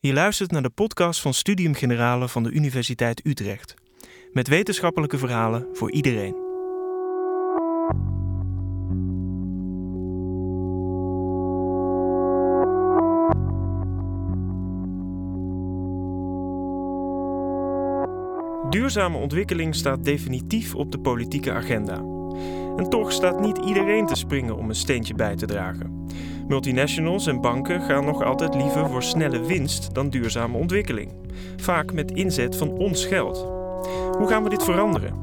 Je luistert naar de podcast van Studium Generale van de Universiteit Utrecht. Met wetenschappelijke verhalen voor iedereen. Duurzame ontwikkeling staat definitief op de politieke agenda. En toch staat niet iedereen te springen om een steentje bij te dragen. Multinationals en banken gaan nog altijd liever voor snelle winst dan duurzame ontwikkeling. Vaak met inzet van ons geld. Hoe gaan we dit veranderen?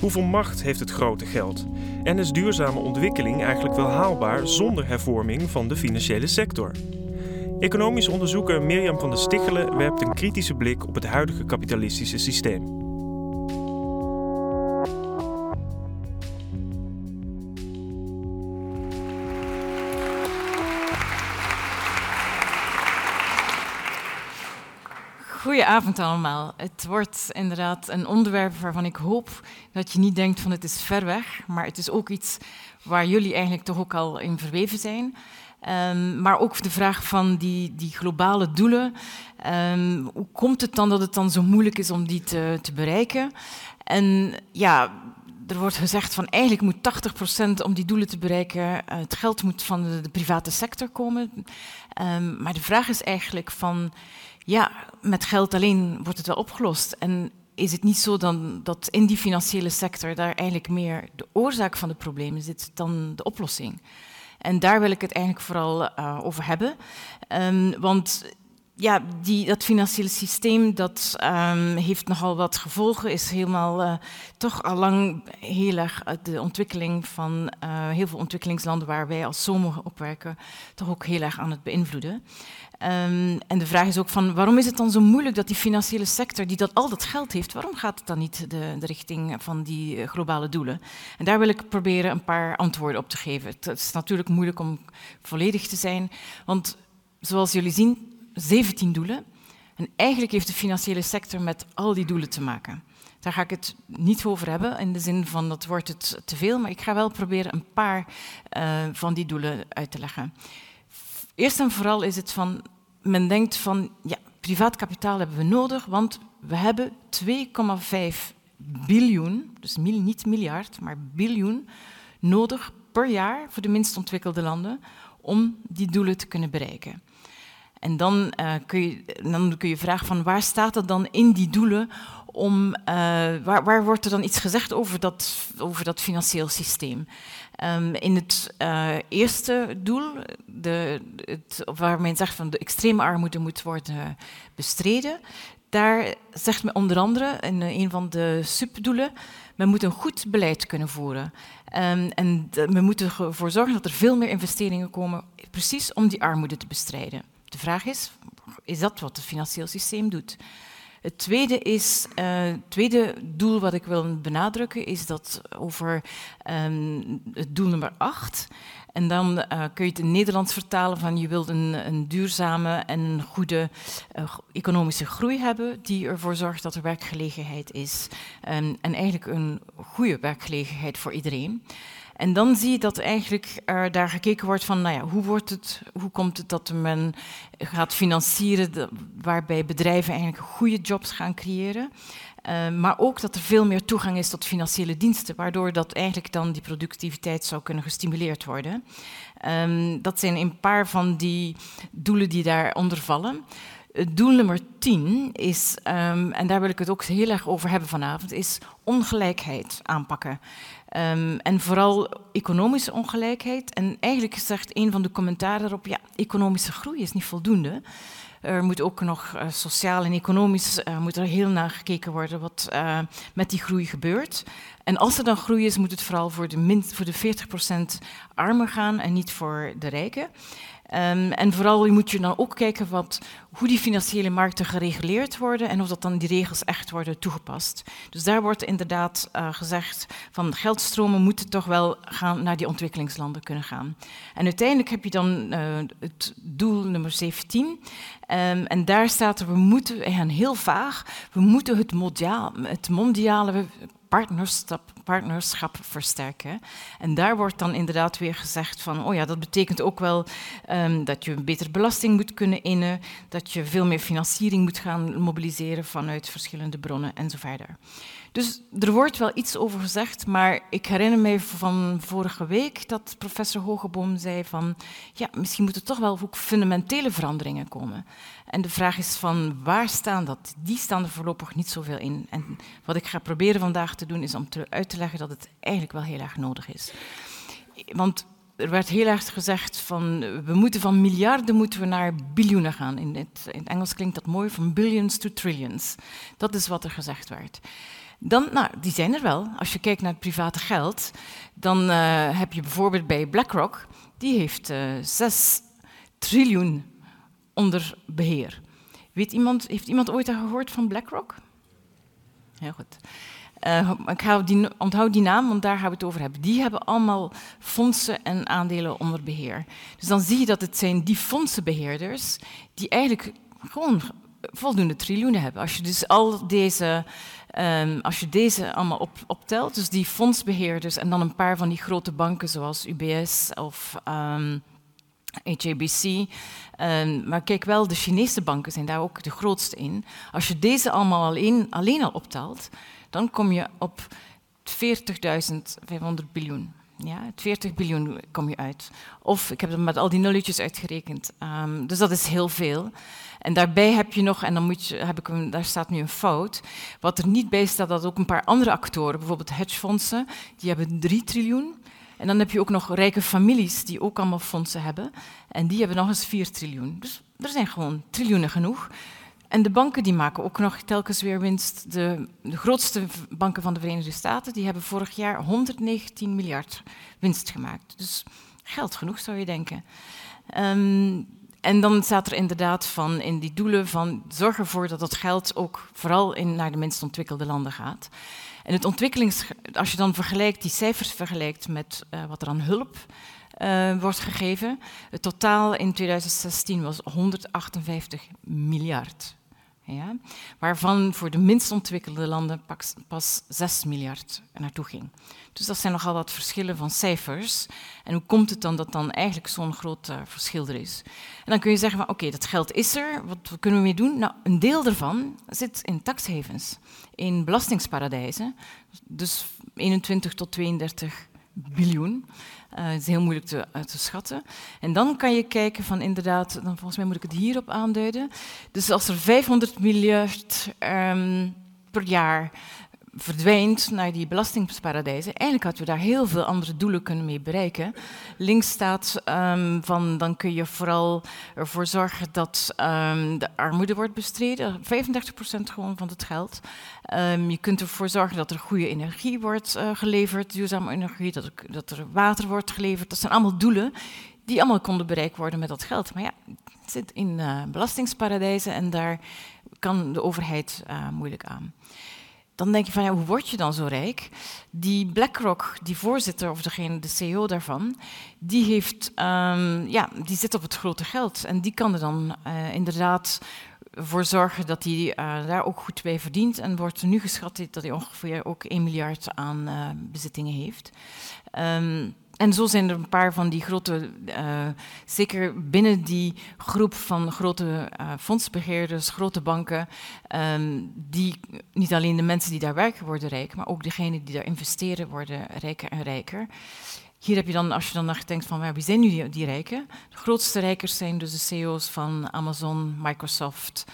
Hoeveel macht heeft het grote geld? En is duurzame ontwikkeling eigenlijk wel haalbaar zonder hervorming van de financiële sector? Economisch onderzoeker Mirjam van der Stichelen werpt een kritische blik op het huidige kapitalistische systeem. Goedenavond allemaal. Het wordt inderdaad een onderwerp waarvan ik hoop dat je niet denkt van het is ver weg, maar het is ook iets waar jullie eigenlijk toch ook al in verweven zijn. Um, maar ook de vraag van die, die globale doelen. Um, hoe komt het dan dat het dan zo moeilijk is om die te, te bereiken? En ja, er wordt gezegd van eigenlijk moet 80% om die doelen te bereiken, uh, het geld moet van de, private sector komen. Um, maar de vraag is eigenlijk van ja, met geld alleen wordt het wel opgelost. En is het niet zo dan dat in die financiële sector daar eigenlijk meer de oorzaak van de problemen zit dan de oplossing? En daar wil ik het eigenlijk vooral uh, over hebben. Um, want ja, die, dat financiële systeem dat, um, heeft nogal wat gevolgen, is helemaal uh, toch al lang heel erg de ontwikkeling van uh, heel veel ontwikkelingslanden waar wij als zomer op werken, toch ook heel erg aan het beïnvloeden. Um, en de vraag is ook van waarom is het dan zo moeilijk dat die financiële sector, die dat al dat geld heeft, waarom gaat het dan niet de, de richting van die uh, globale doelen? En daar wil ik proberen een paar antwoorden op te geven. Het is natuurlijk moeilijk om volledig te zijn, want zoals jullie zien, 17 doelen. En eigenlijk heeft de financiële sector met al die doelen te maken. Daar ga ik het niet over hebben, in de zin van dat wordt het te veel, maar ik ga wel proberen een paar uh, van die doelen uit te leggen. Eerst en vooral is het van, men denkt van, ja, privaat kapitaal hebben we nodig, want we hebben 2,5 biljoen, dus niet miljard, maar biljoen, nodig per jaar voor de minst ontwikkelde landen om die doelen te kunnen bereiken. En dan, uh, kun je, dan kun je vragen van waar staat het dan in die doelen om, uh, waar, waar, wordt er dan iets gezegd over dat, over dat financieel systeem? Um, in het uh, eerste doel, de, het, waar men zegt van de extreme armoede moet worden bestreden, daar zegt men onder andere in een van de subdoelen, men moet een goed beleid kunnen voeren. Um, en de, men moet ervoor zorgen dat er veel meer investeringen komen, precies om die armoede te bestrijden. De vraag is, is dat wat het financieel systeem doet? Het tweede, is, uh, tweede doel wat ik wil benadrukken is dat over um, het doel nummer 8. En dan uh, kun je het in Nederlands vertalen van je wilt een, een duurzame en goede uh, economische groei hebben die ervoor zorgt dat er werkgelegenheid is. Um, en eigenlijk een goede werkgelegenheid voor iedereen. En dan zie je dat eigenlijk er daar gekeken wordt van, nou ja, hoe, wordt het, hoe komt het dat men gaat financieren waarbij bedrijven eigenlijk goede jobs gaan creëren. Uh, maar ook dat er veel meer toegang is tot financiële diensten, waardoor dat eigenlijk dan die productiviteit zou kunnen gestimuleerd worden. Um, dat zijn een paar van die doelen die daaronder vallen. Het doel nummer 10 is, um, en daar wil ik het ook heel erg over hebben vanavond, is ongelijkheid aanpakken. Um, en vooral economische ongelijkheid. En eigenlijk zegt een van de commentaren erop, ja, economische groei is niet voldoende. Er moet ook nog uh, sociaal en economisch uh, moet er heel naar gekeken worden wat uh, met die groei gebeurt. En als er dan groei is, moet het vooral voor de, min, voor de 40% armen gaan en niet voor de rijken. Um, en vooral moet je dan ook kijken wat, hoe die financiële markten gereguleerd worden en of dat dan die regels echt worden toegepast. Dus daar wordt inderdaad uh, gezegd van geldstromen moeten toch wel gaan naar die ontwikkelingslanden kunnen gaan. En uiteindelijk heb je dan uh, het doel nummer 17. Um, en daar staat er, we moeten, en heel vaag, we moeten het mondiaal, het mondiale partnerschap, partnerschap versterken. En daar wordt dan inderdaad weer gezegd van, oh ja, dat betekent ook wel um, dat je beter belasting moet kunnen innen, dat je veel meer financiering moet gaan mobiliseren vanuit verschillende bronnen en zo verder. Dus er wordt wel iets over gezegd, maar ik herinner mij van vorige week dat professor Hogeboom zei van, ja, misschien moeten toch wel ook fundamentele veranderingen komen. En de vraag is van, waar staan dat? Die staan er voorlopig niet zoveel in. En wat ik ga proberen vandaag te doen, is om uit te leggen dat het eigenlijk wel heel erg nodig is. Want er werd heel erg gezegd van we moeten van miljarden moeten we naar biljoenen gaan. In in het Engels klinkt dat mooi, van billions to trillions. Dat is wat er gezegd werd. Dan, nou, die zijn er wel. Als je kijkt naar het private geld, dan uh, heb je bijvoorbeeld bij BlackRock, die heeft uh, eh, 6 triljoen onder beheer. Weet iemand, heeft iemand ooit gehoord van BlackRock? Heel goed. Uh, ik die, onthoud die naam, want daar gaan we het over hebben. Die hebben allemaal fondsen en aandelen onder beheer. Dus dan zie je dat het zijn die fondsenbeheerders die eigenlijk gewoon voldoende triljoenen hebben. Als je dus al deze Um, als je deze allemaal op, optelt, dus die fondsbeheerders en dan een paar van die grote banken zoals UBS of um, ehm, HABC. Ehm, maar kijk wel, de Chinese banken zijn daar ook de grootste in. Als je deze allemaal alleen, alleen al optelt, dan kom je op 40.500 biljoen. Ja, 40 biljoen kom je uit. Of ik heb het met al die nulletjes uitgerekend. Dus dat is heel veel. En daarbij heb je nog, en dan moet je, heb ik daar staat nu een fout. Wat er niet bij staat, dat ook een paar andere actoren, bijvoorbeeld hedgefondsen, die hebben 3 triljoen. En dan heb je ook nog rijke families die ook allemaal fondsen hebben. En die hebben nog eens 4 triljoen. Dus er zijn gewoon triljoenen genoeg. En de banken die maken ook nog telkens weer winst. De, de, grootste banken van de Verenigde Staten die hebben vorig jaar 119 miljard winst gemaakt. Dus geld genoeg zou je denken. Um, en dan staat er inderdaad van in die doelen van zorg ervoor dat dat geld ook vooral in, naar de minst ontwikkelde landen gaat. En het ontwikkelings, als je dan vergelijkt, die cijfers vergelijkt met uh, wat er aan hulp uh, wordt gegeven. Het totaal in 2016 was 158 miljard ja, waarvan voor de minst ontwikkelde landen pas 6 miljard naartoe ging. Dus dat zijn nogal wat verschillen van cijfers. En hoe komt het dan dat dan eigenlijk zo'n groot uh, verschil er is? En dan kun je zeggen van oké, dat geld is er, wat kunnen we mee doen? Nou, een deel daarvan zit in taxhavens, in belastingsparadijzen, dus 21 tot 32 biljoen. Uh, is heel moeilijk te, uh, te, schatten. En dan kan je kijken van inderdaad, dan volgens mij moet ik het hierop aanduiden. Dus als er 500 miljard um, per jaar verdwijnt naar die belastingparadijzen. Eigenlijk hadden we daar heel veel andere doelen kunnen mee bereiken. Links staat um, van, dan kun je vooral ervoor zorgen dat um, de armoede wordt bestreden. 35% gewoon van het geld. Um, je kunt ervoor zorgen dat er goede energie wordt uh, geleverd, duurzame energie, dat er, dat er water wordt geleverd. Dat zijn allemaal doelen die allemaal konden bereikt worden met dat geld. Maar ja, het zit in uh, belastingsparadijzen en daar kan de overheid uh, moeilijk aan dan denk je van ja, hoe word je dan zo rijk? Die BlackRock, die voorzitter of degene, de CEO daarvan, die, heeft, um, ja, die zit op het grote geld. En die kan er dan uh, inderdaad voor zorgen dat hij uh, daar ook goed bij verdient. En wordt nu geschat dat hij ongeveer ook 1 miljard aan uh, bezittingen heeft. Um, en zo zijn er een paar van die grote, uh, zeker binnen die groep van grote uh, fondsbeheerders, grote banken, um, die niet alleen de mensen die daar werken worden rijk, maar ook degenen die daar investeren worden rijker en rijker. Hier heb je dan, als je dan denkt van ja, wie zijn nu die, rijken? De grootste rijkers zijn dus de CEO's van Amazon, Microsoft,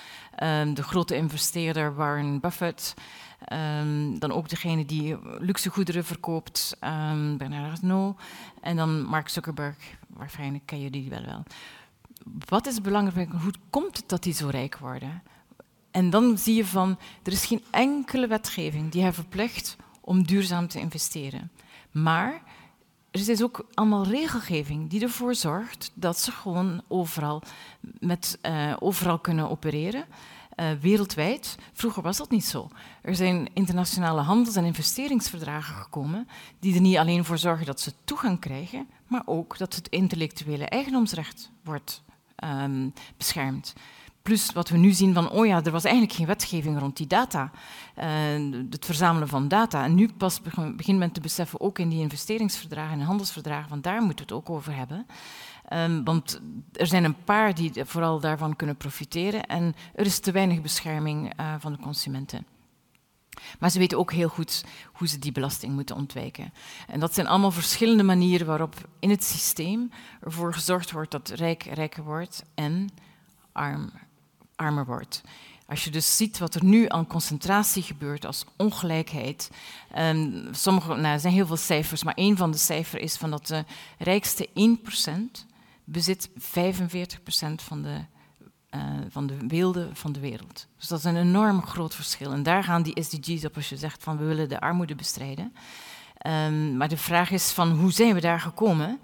um, de grote investeerder Warren Buffett. Um, dan ook degene die luxe goederen verkoopt, um, Bernard Arnault. En dan Mark Zuckerberg, waarschijnlijk ken je die wel wel. Wat is belangrijk? Hoe komt het dat die zo rijk worden? En dan zie je van, er is geen enkele wetgeving die hen verplicht om duurzaam te investeren. Maar er is ook allemaal regelgeving die ervoor zorgt dat ze gewoon overal, met, uh, overal kunnen opereren uh, wereldwijd. Vroeger was dat niet zo. Er zijn internationale handels- en investeringsverdragen gekomen die er niet alleen voor zorgen dat ze toegang krijgen, maar ook dat het intellectuele eigendomsrecht wordt um, beschermd. Plus wat we nu zien van, oh ja, er was eigenlijk geen wetgeving rond die data. Uh, het verzamelen van data. En nu pas begint men te beseffen, ook in die investeringsverdragen en handelsverdragen, van daar moeten we het ook over hebben. Um, want er zijn een paar die vooral daarvan kunnen profiteren en er is te weinig bescherming uh, van de consumenten. Maar ze weten ook heel goed hoe ze die belasting moeten ontwijken. En dat zijn allemaal verschillende manieren waarop in het systeem ervoor gezorgd wordt dat rijk rijker wordt en arm armer wordt. Als je dus ziet wat er nu aan concentratie gebeurt als ongelijkheid. Um, sommige, nou, er zijn heel veel cijfers, maar één van de cijfers is van dat de rijkste 1% bezit 45% van de, uh, van de weelde van de wereld. Dus dat is een enorm groot verschil. En daar gaan die SDG's op als je zegt van we willen de armoede bestrijden. Um, maar de vraag is van hoe zijn we daar gekomen?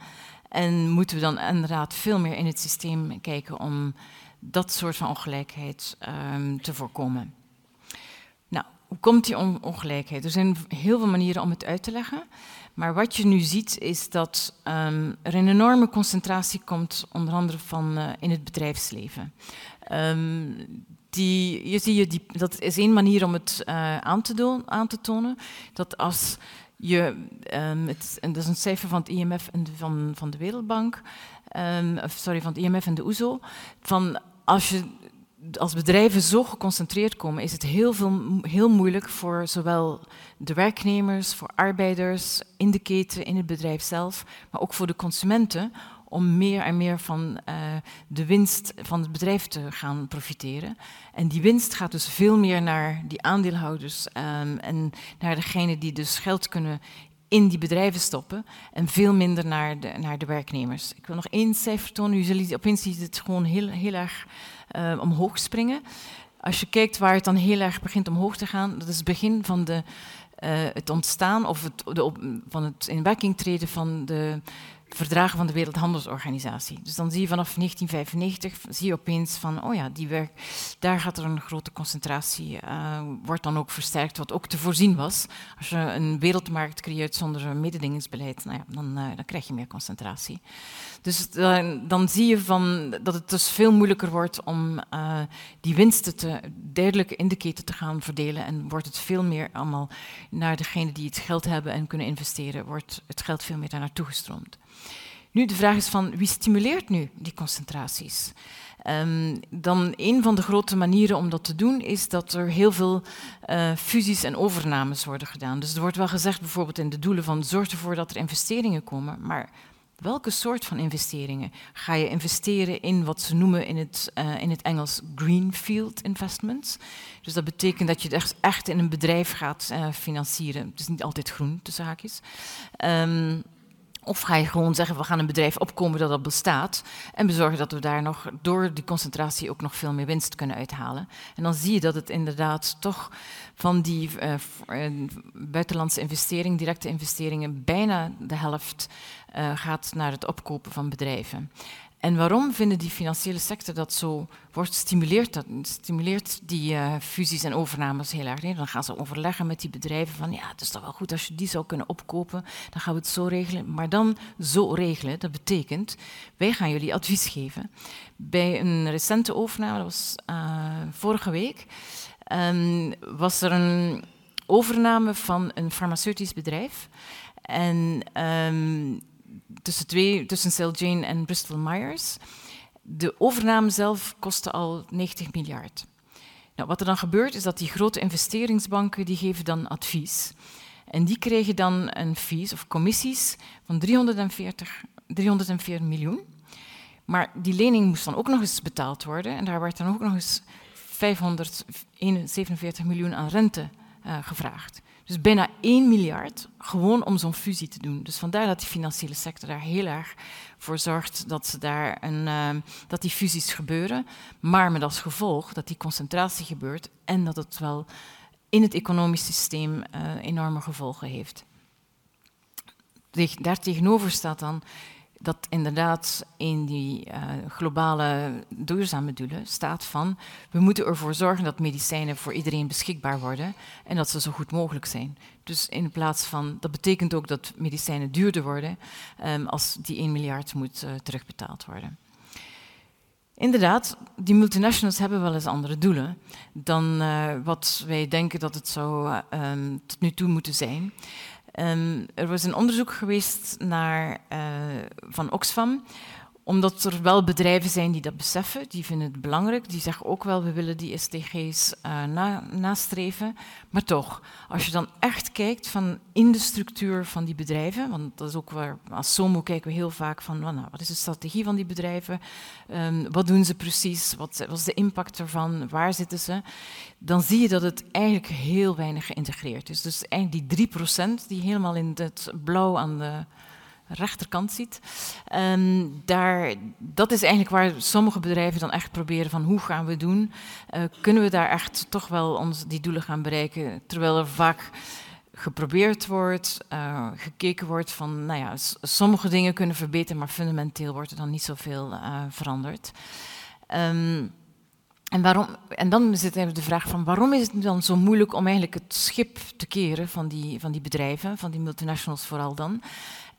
En moeten we dan inderdaad veel meer in het systeem kijken om dat soort van ongelijkheid um, te voorkomen. Nou, hoe komt die ongelijkheid? Er zijn heel veel manieren om het uit te leggen. Maar wat je nu ziet is dat um, er een enorme concentratie komt, onder andere van, uh, in het bedrijfsleven. Um, die, je zie je, die, dat is één manier om het uh, aan, te doen, aan te tonen. Dat als je, um, het, en dat is een cijfer van het IMF en van, van de Wereldbank, sorry, van het IMF en de OESO, e van als je als bedrijven zo geconcentreerd komen, is het heel, veel, heel moeilijk voor zowel de werknemers, voor arbeiders in de keten, in het bedrijf zelf, maar ook voor de consumenten om meer en meer van uh, de winst van het bedrijf te gaan profiteren. En die winst gaat dus veel meer naar die aandeelhouders um, en naar degenen die dus geld kunnen in die bedrijven stoppen en veel minder naar de, naar de werknemers. Ik wil nog één cijfer tonen. Jullie opeens ziet het gewoon heel, heel erg uh, omhoog springen. Als je kijkt waar het dan heel erg begint omhoog te gaan, dat is het begin van de, uh, het ontstaan of het, de, van het in werking treden van de verdragen van de Wereldhandelsorganisatie. Dus dan zie je vanaf 1995, zie je opeens van, oh ja, die werk, daar gaat er een grote concentratie, uh, wordt dan ook versterkt, wat ook te voorzien was. Als je een wereldmarkt creëert zonder een mededingingsbeleid, nou ja, dan, uh, dan krijg je meer concentratie. Dus dan zie je van, dat het dus veel moeilijker wordt om die winsten te, duidelijk in de keten te gaan verdelen en wordt het veel meer allemaal naar degene die het geld hebben en kunnen investeren, wordt het geld veel meer daar naartoe gestroomd. Nu, de vraag is van wie stimuleert nu die concentraties? Um, dan een van de grote manieren om dat te doen is dat er heel veel uh, fusies en overnames worden gedaan. Dus er wordt wel gezegd bijvoorbeeld in de doelen van zorg ervoor dat er investeringen komen, maar welke soort van investeringen? Ga je investeren in wat ze noemen in het, uh, in het Engels greenfield investments? Dus dat betekent dat je echt, echt in een bedrijf gaat uh, financieren. Het is niet altijd groen, tussen haakjes. Um, of ga je gewoon zeggen, we gaan een bedrijf opkomen dat al bestaat en bezorgen dat we daar nog door die concentratie ook nog veel meer winst kunnen uithalen. En dan zie je dat het inderdaad toch van die uh, buitenlandse investeringen, directe investeringen, bijna de helft uh, gaat naar het opkopen van bedrijven. En waarom vinden die financiële sector dat zo wordt stimuleerd? Dat stimuleert die uh, fusies en overnames heel erg. Nee, dan gaan ze overleggen met die bedrijven van ja, het is toch wel goed als je die zou kunnen opkopen. Dan gaan we het zo regelen. Maar dan zo regelen, dat betekent wij gaan jullie advies geven. Bij een recente overname, dat was uh, vorige week, um, was er een overname van een farmaceutisch bedrijf. En um, tussen, twee, tussen Celgene en Bristol Myers. De overname zelf kostte al 90 miljard. Nou, wat er dan gebeurt is dat die grote investeringsbanken die geven dan advies. En die kregen dan een fees of commissies van 340, 304 miljoen. Maar die lening moest dan ook nog eens betaald worden. En daar werd dan ook nog eens 547 miljoen aan rente uh, gevraagd. Dus bijna 1 miljard gewoon om zo'n fusie te doen. Dus vandaar dat die financiële sector daar heel erg voor zorgt dat, ze daar een, uh, dat die fusies gebeuren. Maar met als gevolg dat die concentratie gebeurt en dat het wel in het economisch systeem uh, enorme gevolgen heeft. Daartegenover staat dan dat inderdaad in die uh, globale duurzame doelen staat van we moeten ervoor zorgen dat medicijnen voor iedereen beschikbaar worden en dat ze zo goed mogelijk zijn. Dus in plaats van, dat betekent ook dat medicijnen duurder worden um, als die 1 miljard moet uh, terugbetaald worden. Inderdaad, die multinationals hebben wel eens andere doelen dan uh, wat wij denken dat het zou um, tot nu toe moeten zijn. Um, er was een onderzoek geweest naar, uh, van Oxfam omdat er wel bedrijven zijn die dat beseffen, die vinden het belangrijk, die zeggen ook wel, we willen die SDG's uh, na, nastreven. Maar toch, als je dan echt kijkt van in de structuur van die bedrijven, want dat is ook waar, als SOMO kijken we heel vaak van, nou, wat is de strategie van die bedrijven, um, wat doen ze precies, wat, wat is de impact ervan, waar zitten ze, dan zie je dat het eigenlijk heel weinig geïntegreerd is. Dus eigenlijk die 3% die helemaal in het blauw aan de rechterkant ziet. Um, daar, dat is eigenlijk waar sommige bedrijven dan echt proberen van hoe gaan we doen? Uh, kunnen we daar echt toch wel ons, die doelen gaan bereiken? Terwijl er vaak geprobeerd wordt, uh, gekeken wordt van, nou ja, sommige dingen kunnen verbeteren, maar fundamenteel wordt er dan niet zoveel uh, veranderd. Um, en, waarom, en dan zit even de vraag van waarom is het dan zo moeilijk om eigenlijk het schip te keren van die, van die bedrijven, van die multinationals vooral dan?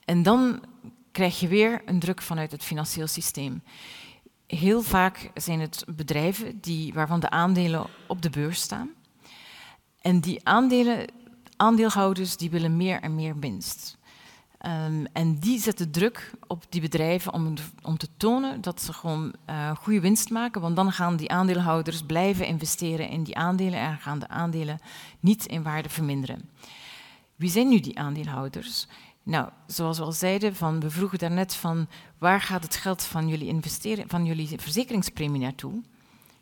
En dan krijg je weer een druk vanuit het financieel systeem. Heel vaak zijn het bedrijven die, waarvan de aandelen op de beurs staan. En die aandelen, aandeelhouders die willen meer en meer winst. Um, en die zetten druk op die bedrijven om, om te tonen dat ze gewoon uh, goede winst maken. Want dan gaan die aandeelhouders blijven investeren in die aandelen en gaan de aandelen niet in waarde verminderen. Wie zijn nu die aandeelhouders? Nou, zoals we al zeiden, van, we vroegen daarnet van waar gaat het geld van jullie, investeren, van jullie verzekeringspremie naartoe?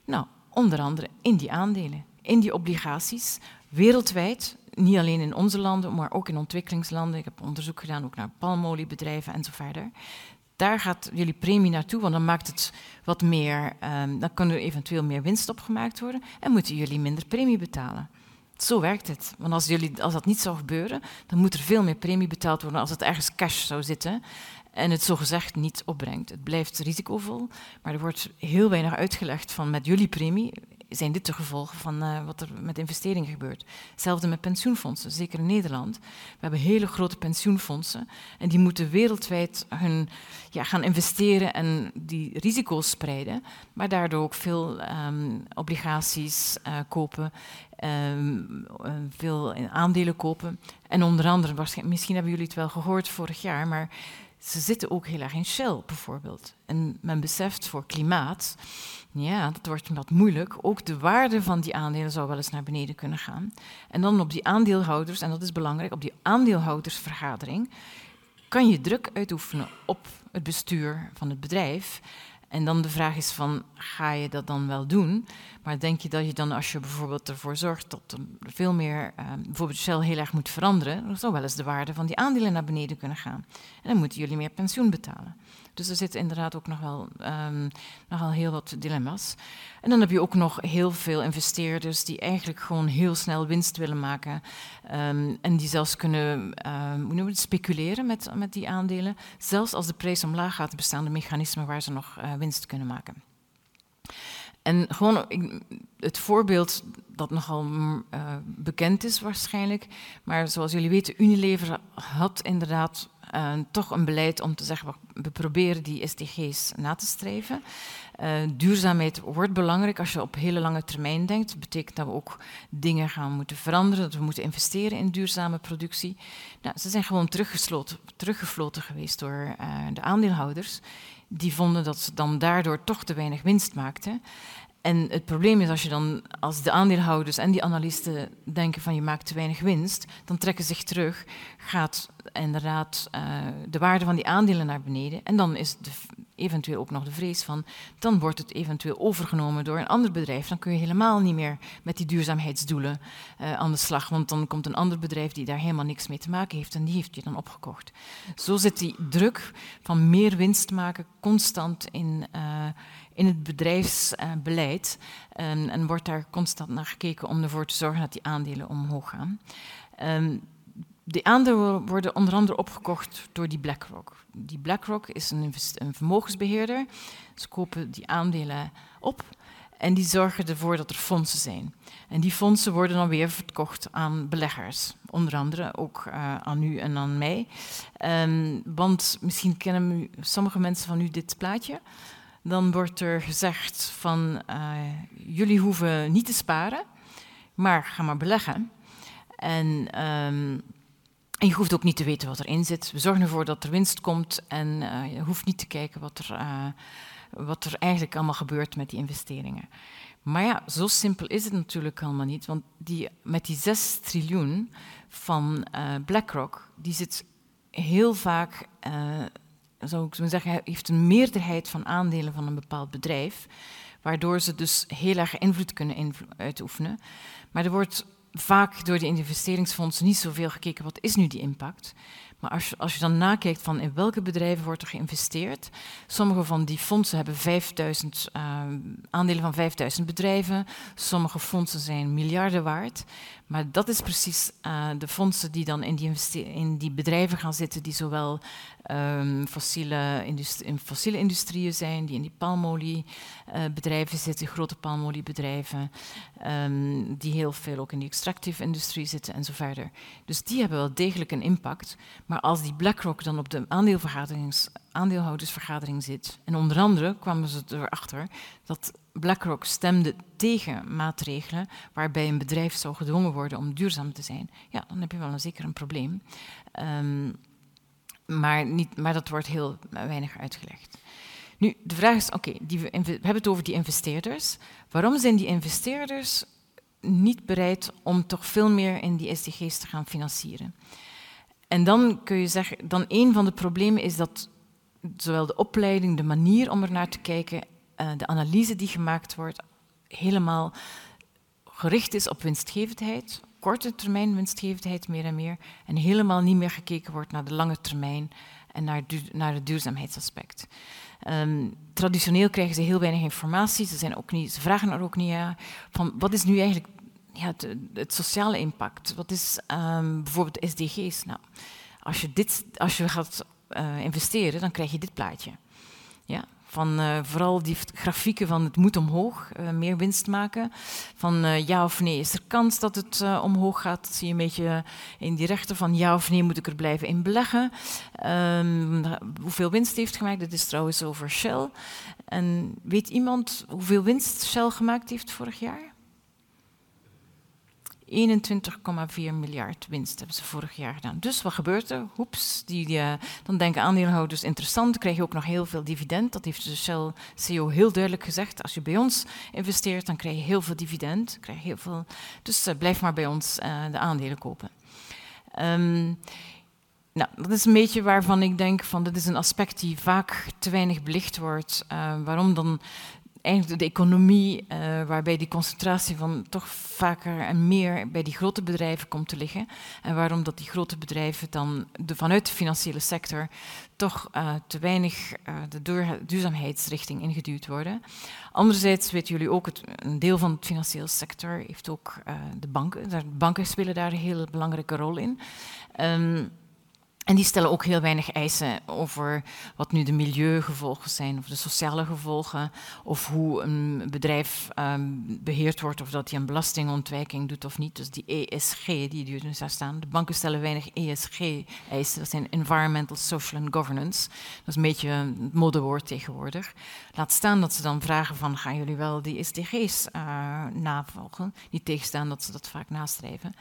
Nou, onder andere in die aandelen, in die obligaties, wereldwijd, niet alleen in onze landen, maar ook in ontwikkelingslanden. Ik heb onderzoek gedaan ook naar palmoliebedrijven en zo verder. Daar gaat jullie premie naartoe, want dan maakt het wat meer, um, dan kan er eventueel meer winst opgemaakt worden en moeten jullie minder premie betalen. Zo werkt het. Want als, jullie, als dat niet zou gebeuren, dan moet er veel meer premie betaald worden als het ergens cash zou zitten en het zogezegd niet opbrengt. Het blijft risicovol, maar er wordt heel weinig uitgelegd van met jullie premie zijn dit de gevolgen van uh, wat er met investeringen gebeurt. Hetzelfde met pensioenfondsen, zeker in Nederland. We hebben hele grote pensioenfondsen en die moeten wereldwijd hun, ja, gaan investeren en die risico's spreiden, maar daardoor ook veel um, obligaties uh, kopen, um, veel aandelen kopen. En onder andere, misschien hebben jullie het wel gehoord vorig jaar, maar ze zitten ook heel erg in Shell bijvoorbeeld. En men beseft voor klimaat, ja, dat wordt wat moeilijk. Ook de waarde van die aandelen zou wel eens naar beneden kunnen gaan. En dan op die aandeelhouders, en dat is belangrijk, op die aandeelhoudersvergadering kan je druk uitoefenen op het bestuur van het bedrijf. En dan de vraag is van, ga je dat dan wel doen? Maar denk je dat je dan, als je bijvoorbeeld ervoor zorgt dat er veel meer, uh, bijvoorbeeld Shell heel erg moet veranderen, dan zou wel eens de waarde van die aandelen naar beneden kunnen gaan. En dan moeten jullie meer pensioen betalen. Dus er zitten inderdaad ook nog wel, um, nogal heel wat dilemma's. En dan heb je ook nog heel veel investeerders die eigenlijk gewoon heel snel winst willen maken. Um, en die zelfs kunnen um, hoe noemen het, speculeren met, met die aandelen. Zelfs als de prijs omlaag gaat, bestaan er mechanismen waar ze nog uh, winst kunnen maken. En gewoon het voorbeeld dat nogal uh, bekend is waarschijnlijk, maar zoals jullie weten, Unilever had inderdaad uh, toch een beleid om te zeggen, we proberen die SDG's na te streven. Uh, duurzaamheid wordt belangrijk als je op hele lange termijn denkt. Dat betekent dat we ook dingen gaan moeten veranderen, dat we moeten investeren in duurzame productie. Nou, ze zijn gewoon teruggefloten geweest door uh, de aandeelhouders. Die vonden dat ze dan daardoor toch te weinig winst maakten. En het probleem is als je dan, als de aandeelhouders en die analisten denken van je maakt te weinig winst, dan trekken ze zich terug, gaat inderdaad uh, de waarde van die aandelen naar beneden. En dan is de, eventueel ook nog de vrees van, dan wordt het eventueel overgenomen door een ander bedrijf. Dan kun je helemaal niet meer met die duurzaamheidsdoelen uh, aan de slag, want dan komt een ander bedrijf die daar helemaal niks mee te maken heeft en die heeft je dan opgekocht. Zo zit die druk van meer winst maken constant in. Uh, in het bedrijfsbeleid um, en wordt daar constant naar gekeken om ervoor te zorgen dat die aandelen omhoog gaan. Um, die aandelen worden onder andere opgekocht door die BlackRock. Die BlackRock is een, vermogensbeheerder. Ze kopen die aandelen op en die zorgen ervoor dat er fondsen zijn. En die fondsen worden dan weer verkocht aan beleggers. Onder andere ook uh, aan u en aan mij. Um, want misschien kennen sommige mensen van u dit plaatje. Dan wordt er gezegd van jullie hoeven niet te sparen, maar ga maar beleggen. En, ehm, en, je hoeft ook niet te weten wat erin zit. We zorgen ervoor dat er winst komt en je hoeft niet te kijken wat er, wat er eigenlijk allemaal gebeurt met die investeringen. Maar ja, zo simpel is het natuurlijk allemaal niet. Want die, met die 6 triljoen van BlackRock, die zit heel vaak, zou ik zo zeggen, heeft een meerderheid van aandelen van een bepaald bedrijf. Waardoor ze dus heel erg invloed kunnen uitoefenen. Maar er wordt vaak door de investeringsfondsen niet zoveel gekeken, wat is nu die impact? Maar als je, als je dan nakijkt van in welke bedrijven wordt er geïnvesteerd, sommige van die fondsen hebben 5000, uh, eh, aandelen van 5000 bedrijven, sommige fondsen zijn miljarden waard. Maar dat is precies uh, de fondsen die dan in die, in die, bedrijven gaan zitten, die zowel um, fossiele, fossiele industrieën zijn, die in die palmoliebedrijven uh, zitten, grote palmoliebedrijven, um, die heel veel ook in die extractieve industrie zitten en zo verder. Dus die hebben wel degelijk een impact. Maar als die BlackRock dan op de aandeelhoudersvergadering zit, en onder andere kwamen ze erachter dat BlackRock stemde tegen maatregelen waarbij een bedrijf zou gedwongen worden om duurzaam te zijn, ja, dan heb je wel een zeker een probleem. Um, maar, niet, maar dat wordt heel weinig uitgelegd. Nu, de vraag is, oké, we hebben het over die investeerders. Waarom zijn die investeerders niet bereid om toch veel meer in die SDG's te gaan financieren? En dan kun je zeggen, dan een van de problemen is dat zowel de opleiding, de manier om er naar te kijken, uh, de analyse die gemaakt wordt, helemaal gericht is op winstgevendheid, korte termijn winstgevendheid meer en meer, en helemaal niet meer gekeken wordt naar de lange termijn en naar, naar het duurzaamheidsaspect. Um, traditioneel krijgen ze heel weinig informatie, ze, zijn ook niet, ze vragen er ook niet naar van wat is nu eigenlijk ja, het, het sociale impact? Wat is um, bijvoorbeeld SDG's? Nou, als je, dit, als je gaat uh, investeren, dan krijg je dit plaatje. Van uh, vooral die grafieken van het moet omhoog, uh, meer winst maken. Van uh, ja of nee, is er kans dat het omhoog gaat? Dat zie je een beetje in die rechter van ja of nee, moet ik er blijven in beleggen? Um, hoeveel winst heeft gemaakt? Dat is trouwens over Shell. En weet iemand hoeveel winst Shell gemaakt heeft vorig jaar? 21,4 miljard winst hebben ze vorig jaar gedaan. Dus wat gebeurt er? Hoeps, die, uh, dan denken aandeelhouders interessant, krijg je ook nog heel veel dividend. Dat heeft de Shell CEO heel duidelijk gezegd. Als je bij ons investeert, dan krijg je heel veel dividend. Krijg je heel veel, dus uh, blijf maar bij ons uh, de aandelen kopen. Um, nou, dat is een beetje waarvan ik denk van dat is een aspect die vaak te weinig belicht wordt. waarom dan eigenlijk de economie, uh, waarbij die concentratie van toch vaker en meer bij die grote bedrijven komt te liggen. En waarom dat die grote bedrijven dan vanuit de financiële sector toch uh, te weinig uh, de duurzaamheidsrichting ingeduwd worden. Anderzijds weten jullie ook, het, een deel van de financiële sector heeft ook de banken. De banken spelen daar een hele belangrijke rol in. Um, en die stellen ook heel weinig eisen over wat nu de milieugevolgen zijn, of de sociale gevolgen, of hoe een bedrijf um, beheerd wordt, of dat hij een belastingontwijking doet of niet. Dus die ESG die dus daar staan. De banken stellen weinig ESG-eisen, dat zijn Environmental, Social and Governance. Dat is een beetje het modewoord tegenwoordig. Laat staan dat ze dan vragen van, gaan jullie wel die SDG's uh, navolgen? Niet tegenstaan dat ze dat vaak nastreven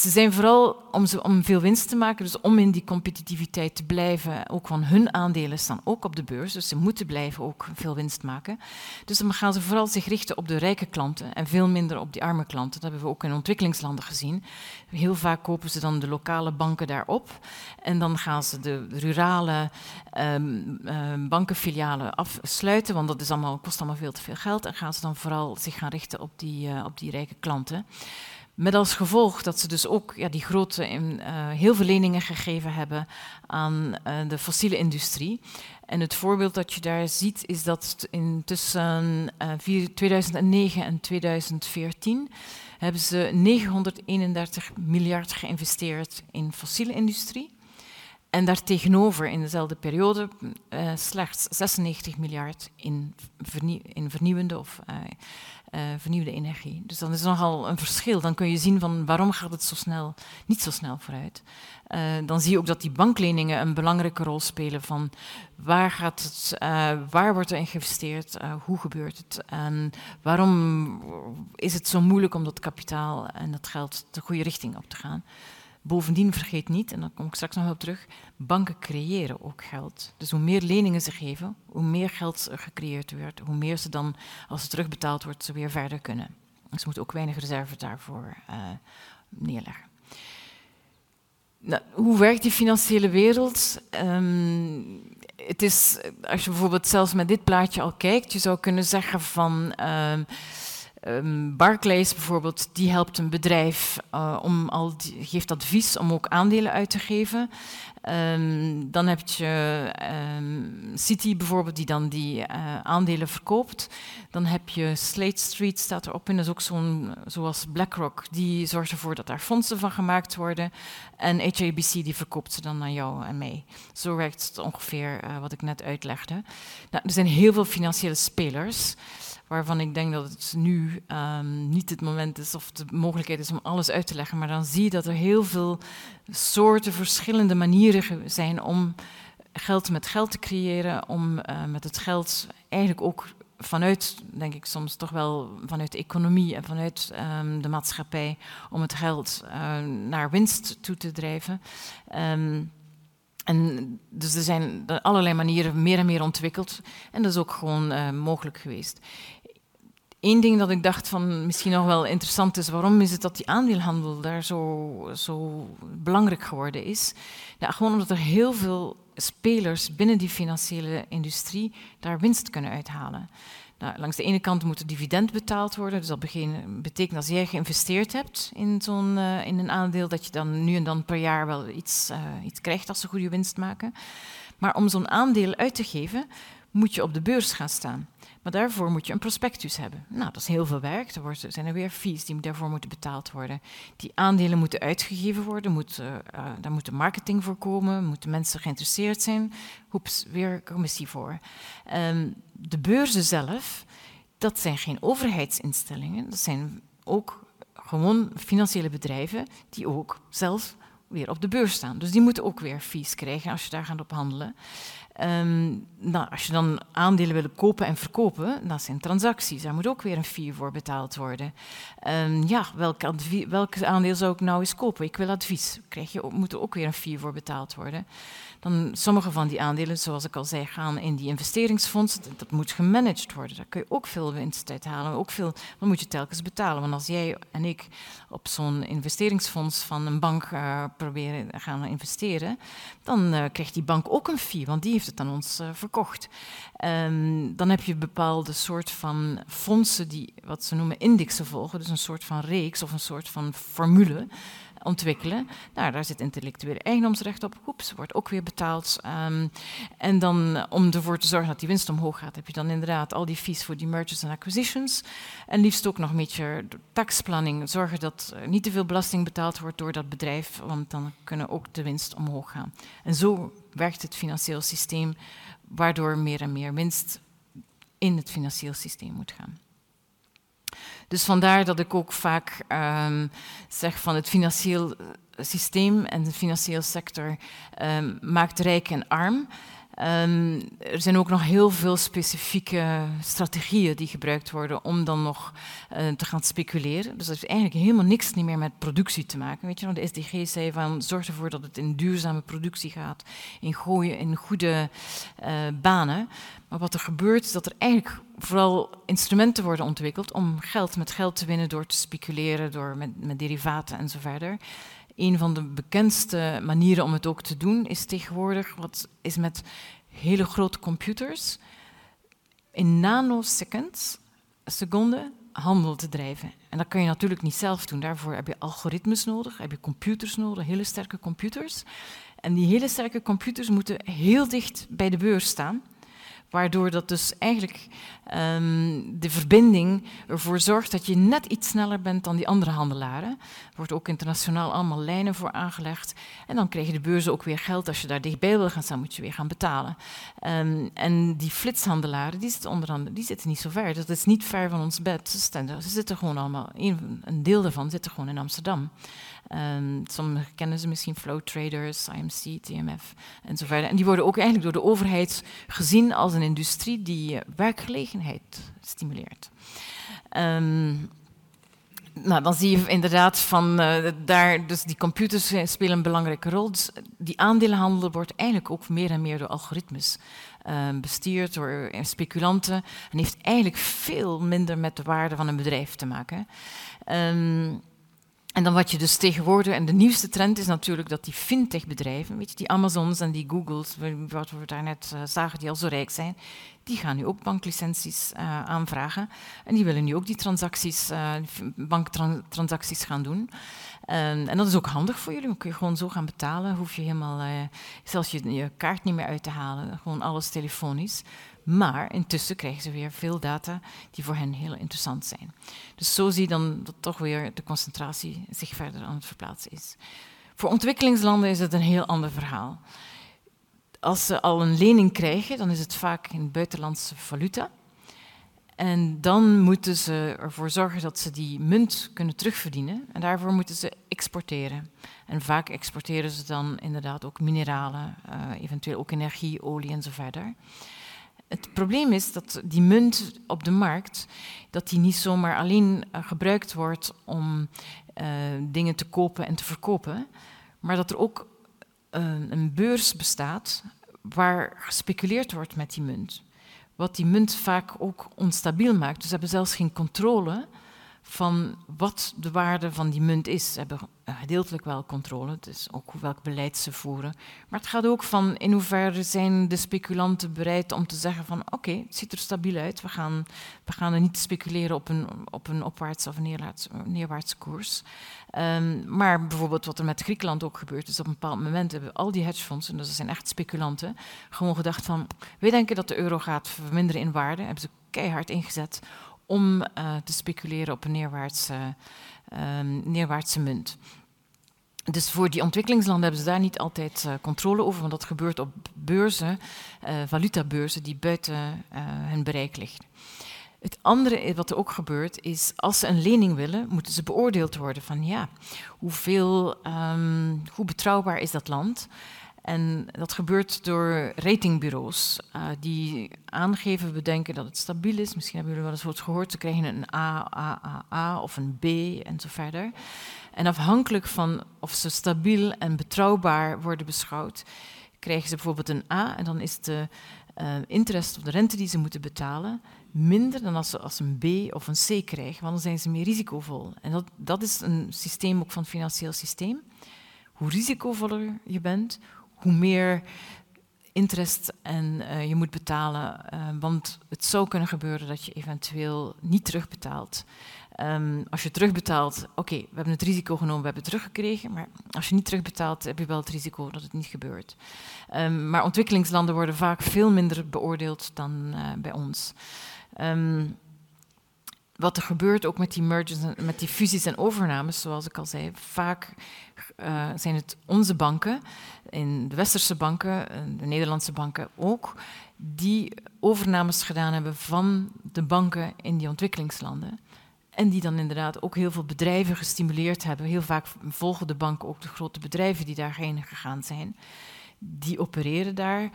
ze zijn vooral om, om veel winst te maken, dus om in die competitiviteit te blijven. Ook van hun aandelen staan ook op de beurs, dus ze moeten blijven ook veel winst maken. Dus dan gaan ze vooral zich richten op de rijke klanten en veel minder op die arme klanten. Dat hebben we ook in ontwikkelingslanden gezien. Heel vaak kopen ze dan de lokale banken daarop en dan gaan ze de rurale um, um, bankenfilialen afsluiten, want dat is allemaal, kost allemaal veel te veel geld. En gaan ze dan vooral zich gaan richten op die, uh, op die rijke klanten. Met als gevolg dat ze dus ook ja, die grote, uh, heel veel leningen gegeven hebben aan uh, de fossiele industrie. En het voorbeeld dat je daar ziet is dat in tussen uh, 2009 en 2014 hebben ze 931 miljard geïnvesteerd in fossiele industrie. En daartegenover in dezelfde periode slechts 96 miljard in, in vernieuwende of uh, uh, vernieuwde energie. Dus dan is nogal een verschil. Dan kun je zien van waarom gaat het zo snel, niet zo snel vooruit. dan zie je ook dat die bankleningen een belangrijke rol spelen van waar, gaat het, waar wordt er in geïnvesteerd, hoe gebeurt het en waarom is het zo moeilijk om dat kapitaal en dat geld de goede richting op te gaan. Bovendien vergeet niet, en daar kom ik straks nog op terug, banken creëren ook geld. Dus hoe meer leningen ze geven, hoe meer geld er gecreëerd wordt, hoe meer ze dan, als het terugbetaald wordt, ze weer verder kunnen. Dus ze moeten ook weinig reserve daarvoor uh, neerleggen. Nou, hoe werkt die financiële wereld? Um, het is, als je bijvoorbeeld zelfs met dit plaatje al kijkt, je zou kunnen zeggen van. Uh, Um, Barclays bijvoorbeeld, die helpt een bedrijf uh, om al die, geeft advies om ook aandelen uit te geven. Um, dan heb je um, City bijvoorbeeld, die dan die uh, aandelen verkoopt. Dan heb je Slate Street, staat erop in, dat is ook zo'n, zoals BlackRock, die zorgt ervoor dat daar fondsen van gemaakt worden. En HABC, die verkoopt ze dan aan jou en mij. Zo werkt het ongeveer uh, wat ik net uitlegde. Nou, er zijn heel veel financiële spelers waarvan ik denk dat het nu um, niet het moment is of de mogelijkheid is om alles uit te leggen. Maar dan zie je dat er heel veel soorten, verschillende manieren zijn om geld met geld te creëren, om uh, met het geld eigenlijk ook vanuit, denk ik soms toch wel vanuit de economie en vanuit um, de maatschappij, om het geld uh, naar winst toe te drijven. Um, en dus er zijn allerlei manieren meer en meer ontwikkeld. En dat is ook gewoon uh, mogelijk geweest. Eén ding dat ik dacht van misschien nog wel interessant is, waarom is het dat die aandeelhandel daar zo, zo belangrijk geworden is? Gewoon omdat er heel veel spelers binnen die financiële industrie daar winst kunnen uithalen. Nou, langs de ene kant moet er dividend betaald worden, dus dat betekent als jij geïnvesteerd hebt in, zo'n, uh, in een aandeel, dat je dan nu en dan per jaar wel iets, uh, iets krijgt als ze goede winst maken. Maar om zo'n aandeel uit te geven, moet je op de beurs gaan staan. Maar daarvoor moet je een prospectus hebben. Nou, dat is heel veel werk. Er zijn er weer fees die daarvoor moeten betaald worden. Die aandelen moeten uitgegeven worden. Moet, uh, daar moet marketing voor komen. Moeten mensen geïnteresseerd zijn. Hoeps, weer commissie voor. Um, de beurzen zelf, dat zijn geen overheidsinstellingen. Dat zijn ook gewoon financiële bedrijven die ook zelf weer op de beurs staan. Dus die moeten ook weer fees krijgen als je daar gaat op handelen. Um, nou, als je dan aandelen wil kopen en verkopen, dat zijn transacties. Daar moet ook weer een fee voor betaald worden. Um, ja, welk, welk, aandeel zou ik nou eens kopen? Ik wil advies. Krijg je, moet er ook weer een fee voor betaald worden dan sommige van die aandelen, zoals ik al zei, gaan in die investeringsfondsen. Dat, moet gemanaged worden. Daar kun je ook veel winst uit halen. Ook veel, dan moet je telkens betalen. Want als jij en ik op zo'n investeringsfonds van een bank uh, proberen gaan investeren, dan uh, krijgt die bank ook een fee, want die heeft het aan ons uh, verkocht. Um, dan heb je bepaalde soort van fondsen die wat ze noemen indexen volgen, dus een soort van reeks of een soort van formule ontwikkelen. Nou, daar zit intellectuele eigendomsrecht op. Oeps, wordt ook weer betaald. Um, en dan eh, om ervoor te zorgen dat die winst omhoog gaat, heb je dan inderdaad al die fees voor die mergers en acquisitions. En liefst ook nog een beetje taxplanning. Zorgen dat er niet te veel belasting betaald wordt door dat bedrijf, want dan kunnen ook de winst omhoog gaan. En zo werkt het financieel systeem, waardoor meer en meer winst in het financieel systeem moet gaan. Dus vandaar dat ik ook vaak um, zeg van het financieel systeem en de financiële sector um, maakt rijk en arm. Um, er zijn ook nog heel veel specifieke strategieën die gebruikt worden om dan nog uh, te gaan speculeren. Dus dat heeft eigenlijk helemaal niks meer met productie te maken. Weet je nog, de SDG zei van zorg ervoor dat het in duurzame productie gaat, in gooien, in goede uh, banen. Maar wat er gebeurt is dat er eigenlijk vooral instrumenten worden ontwikkeld om geld met geld te winnen door te speculeren, door met, met derivaten en zo verder. Een van de bekendste manieren om het ook te doen is tegenwoordig wat is met hele grote computers in nanoseconds, seconden, handel te drijven. En dat kan je natuurlijk niet zelf doen. Daarvoor heb je algoritmes nodig, heb je computers nodig, hele sterke computers. En die hele sterke computers moeten heel dicht bij de beurs staan Waardoor dat dus eigenlijk um, de verbinding ervoor zorgt dat je net iets sneller bent dan die andere handelaren. Er wordt ook internationaal allemaal lijnen voor aangelegd. En dan krijgen de beurzen ook weer geld. Als je daar dichtbij wil gaan staan, moet je weer gaan betalen. Um, en die flitshandelaren, die zitten onder andere, die zitten niet zo ver. Dat is niet ver van ons bed. Ze zitten gewoon allemaal, een deel daarvan zit gewoon in Amsterdam. Um, sommigen kennen ze misschien flow traders, IMC, TMF en zo verder. En die worden ook eigenlijk door de overheid gezien als een industrie die werkgelegenheid stimuleert. Um, nou, dan zie je inderdaad van uh, daar, dus die computers spelen een belangrijke rol. Dus die aandelenhandel wordt eigenlijk ook meer en meer door algoritmes uh, bestuurd, door speculanten. En heeft eigenlijk veel minder met de waarde van een bedrijf te maken. Um, en dan wat je dus tegenwoordig, en de nieuwste trend is natuurlijk dat die fintech-bedrijven, weet je, die Amazons en die Googles, wat we daarnet uh, zagen, die al zo rijk zijn, die gaan nu ook banklicenties uh, aanvragen. En die willen nu ook die transacties, uh, banktransacties gaan doen. Um, en dat is ook handig voor jullie, dan kun je gewoon zo gaan betalen. Hoef je helemaal, zelfs je, je kaart niet meer uit te halen, gewoon alles telefonisch. Maar intussen krijgen ze weer veel data die voor hen heel interessant zijn. Dus zo zie je dan dat toch weer de concentratie zich verder aan het verplaatsen is. Voor ontwikkelingslanden is het een heel ander verhaal. Als ze al een lening krijgen, dan is het vaak in buitenlandse valuta. En dan moeten ze ervoor zorgen dat ze die munt kunnen terugverdienen. En daarvoor moeten ze exporteren. En vaak exporteren ze dan inderdaad ook mineralen, uh, eventueel ook energie, olie en verder. Het probleem is dat die munt op de markt, dat die niet zomaar alleen uh, gebruikt wordt om uh, dingen te kopen en te verkopen, maar dat er ook uh, een beurs bestaat waar gespeculeerd wordt met die munt. Wat die munt vaak ook onstabiel maakt. Dus ze hebben zelfs geen controle van wat de waarde van die munt is. Ze hebben gedeeltelijk wel controle, dus ook welk beleid ze voeren. Maar het gaat ook van in hoeverre zijn de speculanten bereid om te zeggen van oké, het ziet er stabiel uit, we gaan, we gaan er niet speculeren op een, op een opwaartse of neerwaartse, neerwaartse koers. Um, maar bijvoorbeeld wat er met Griekenland ook gebeurt, is op een bepaald moment hebben al die hedgefondsen, dus dat zijn echt speculanten, gewoon gedacht van wij denken dat de euro gaat verminderen in waarde, hebben ze keihard ingezet om uh, te speculeren op een neerwaartse, uh, neerwaartse munt. Dus voor die ontwikkelingslanden hebben ze daar niet altijd uh, controle over, want dat gebeurt op beurzen, uh, valutabeurzen, die buiten hun bereik liggen. Het andere wat er ook gebeurt is, als ze een lening willen, moeten ze beoordeeld worden van ja, hoeveel, um, hoe betrouwbaar is dat land? En dat gebeurt door ratingbureaus uh, die aangeven, we denken dat het stabiel is. Misschien hebben jullie wel eens wat gehoord, ze krijgen een A, A, A, A of een B en zo verder. En afhankelijk van of ze stabiel en betrouwbaar worden beschouwd, krijgen ze bijvoorbeeld een A en dan is de uh, interest of de rente die ze moeten betalen minder dan als ze als een B of een C krijgen, want dan zijn ze meer risicovol. En dat, dat is een systeem ook van het financieel systeem. Hoe risicovoller je bent, hoe meer interest en uh, je moet betalen. Uh, want het zou kunnen gebeuren dat je eventueel niet terugbetaalt. Um, als je terugbetaalt, oké, we hebben het risico genomen, we hebben het teruggekregen. Maar als je niet terugbetaalt, heb je wel het risico dat het niet gebeurt. Um, maar ontwikkelingslanden worden vaak veel minder beoordeeld dan uh, bij ons. Um, wat er gebeurt ook met die mergers, met die fusies en overnames, zoals ik al zei, vaak uh, zijn het onze banken, in de westerse banken, de Nederlandse banken ook, die overnames gedaan hebben van de banken in die ontwikkelingslanden. En die dan inderdaad ook heel veel bedrijven gestimuleerd hebben. Heel vaak volgen de banken ook de grote bedrijven die daarheen gegaan zijn. Die opereren daar.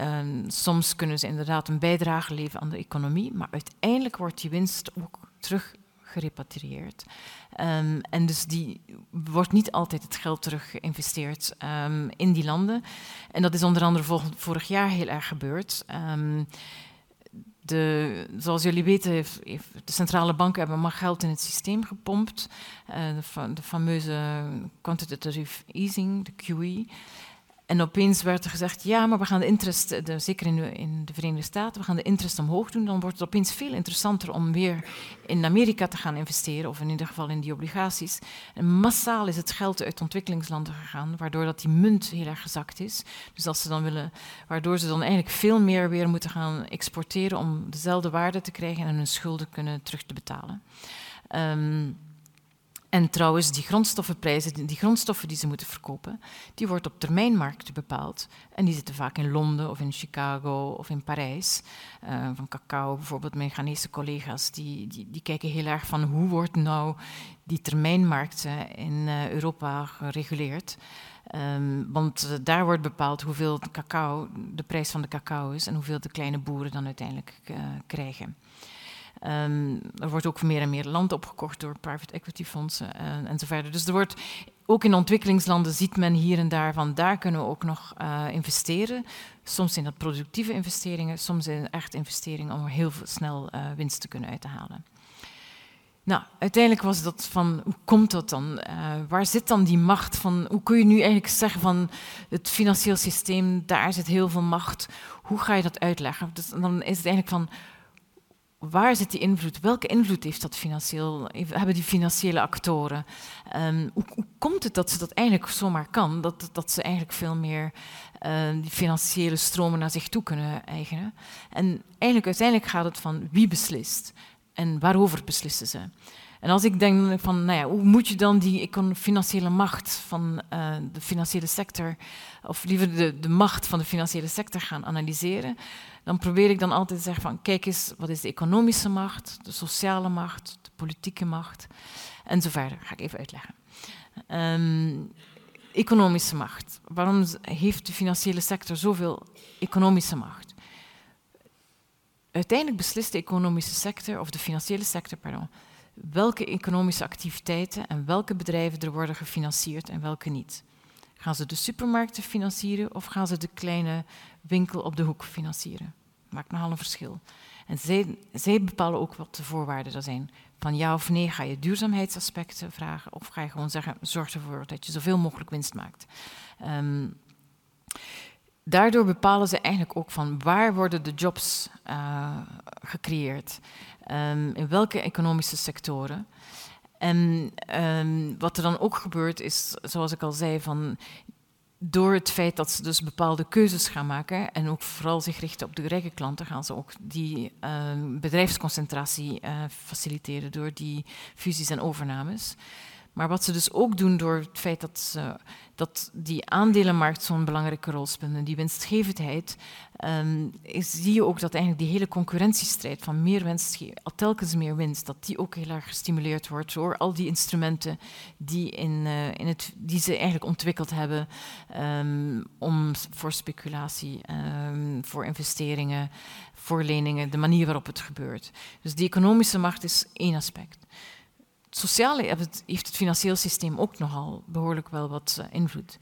Uh, soms kunnen ze inderdaad een bijdrage leveren aan de economie, maar uiteindelijk wordt die winst ook terug gerepatrieerd. Um, en dus die wordt niet altijd het geld terug geïnvesteerd um, in die landen. En dat is onder andere vorig jaar heel erg gebeurd. Um, de, zoals jullie weten, heeft, de centrale banken hebben maar geld in het systeem gepompt. Uh, de, fameuze quantitative easing, de QE. En opeens werd er gezegd, ja, maar we gaan de interest, de, zeker in de, in de, Verenigde Staten, we gaan de interest omhoog doen. Dan wordt het opeens veel interessanter om weer in Amerika te gaan investeren, of in ieder geval in die obligaties. En massaal is het geld uit ontwikkelingslanden gegaan, waardoor dat die munt heel erg gezakt is. Dus als ze dan willen, waardoor ze dan eigenlijk veel meer weer moeten gaan exporteren om dezelfde waarde te krijgen en hun schulden kunnen terug te betalen. Um, en trouwens, die grondstoffenprijzen, die grondstoffen die ze moeten verkopen, die worden op termijnmarkten bepaald. En die zitten vaak in Londen of in Chicago of in Parijs. Uh, van cacao bijvoorbeeld, mijn Ghanese collega's, die, die, die, kijken heel erg van hoe wordt nou die termijnmarkten in uh, Europa gereguleerd. Um, want uh, daar wordt bepaald hoeveel cacao, de prijs van de cacao is en hoeveel de kleine boeren dan uiteindelijk krijgen. Um, er wordt ook meer en meer land opgekocht door private equity fondsen en, en zo verder. Dus er wordt ook in ontwikkelingslanden ziet men hier en daar van daar kunnen we ook nog uh, investeren. Soms in dat productieve investeringen, soms in echt investeringen om heel snel uh, winst te kunnen uit te halen. Nou, uiteindelijk was dat van, hoe komt dat dan? Waar zit dan die macht van, hoe kun je nu eigenlijk zeggen van het financieel systeem, daar zit heel veel macht. Hoe ga je dat uitleggen? Dus dan is het eigenlijk van, waar zit die invloed? Welke invloed heeft dat financieel, hebben die financiële actoren? Um, hoe, komt het dat ze dat eigenlijk zomaar kan? Dat, dat ze eigenlijk veel meer uh, die financiële stromen naar zich toe kunnen eigenen? En eigenlijk uiteindelijk gaat het van wie beslist en waarover beslissen ze. En als ik denk van, nou ja, hoe moet je dan die financiële macht van uh, de financiële sector, of liever de, de macht van de financiële sector gaan analyseren, dan probeer ik dan altijd te zeggen van, kijk eens, wat is de economische macht, de sociale macht, de politieke macht, en zo verder. Ga ik even uitleggen. Um, economische macht. Waarom heeft de financiële sector zoveel economische macht? Uiteindelijk beslist de economische sector, of de financiële sector, pardon, welke economische activiteiten en welke bedrijven er worden gefinancierd en welke niet. Gaan ze de supermarkten financieren of gaan ze de kleine winkel op de hoek financieren? Maakt nogal een verschil. En zij, zij bepalen ook wat de voorwaarden er zijn. Van ja of nee ga je duurzaamheidsaspecten vragen of ga je gewoon zeggen zorg ervoor dat je zoveel mogelijk winst maakt. Um, daardoor bepalen ze eigenlijk ook van waar worden de jobs uh, gecreëerd, um, in welke economische sectoren. En um, wat er dan ook gebeurt is, zoals ik al zei, van door het feit dat ze dus bepaalde keuzes gaan maken en ook vooral zich richten op de rijke klanten, gaan ze ook die uh, bedrijfsconcentratie uh, faciliteren door die fusies en overnames. Maar wat ze dus ook doen door het feit dat, ze, dat die aandelenmarkt zo'n belangrijke rol speelt, die winstgevendheid, um, zie je ook dat eigenlijk die hele concurrentiestrijd van meer winst, telkens meer winst, dat die ook heel erg gestimuleerd wordt door al die instrumenten die, in, uh, in het, die ze eigenlijk ontwikkeld hebben um, om voor speculatie, um, voor investeringen, voor leningen, de manier waarop het gebeurt. Dus die economische macht is één aspect sociale heeft het financieel systeem ook nogal behoorlijk wel wat uh, invloed.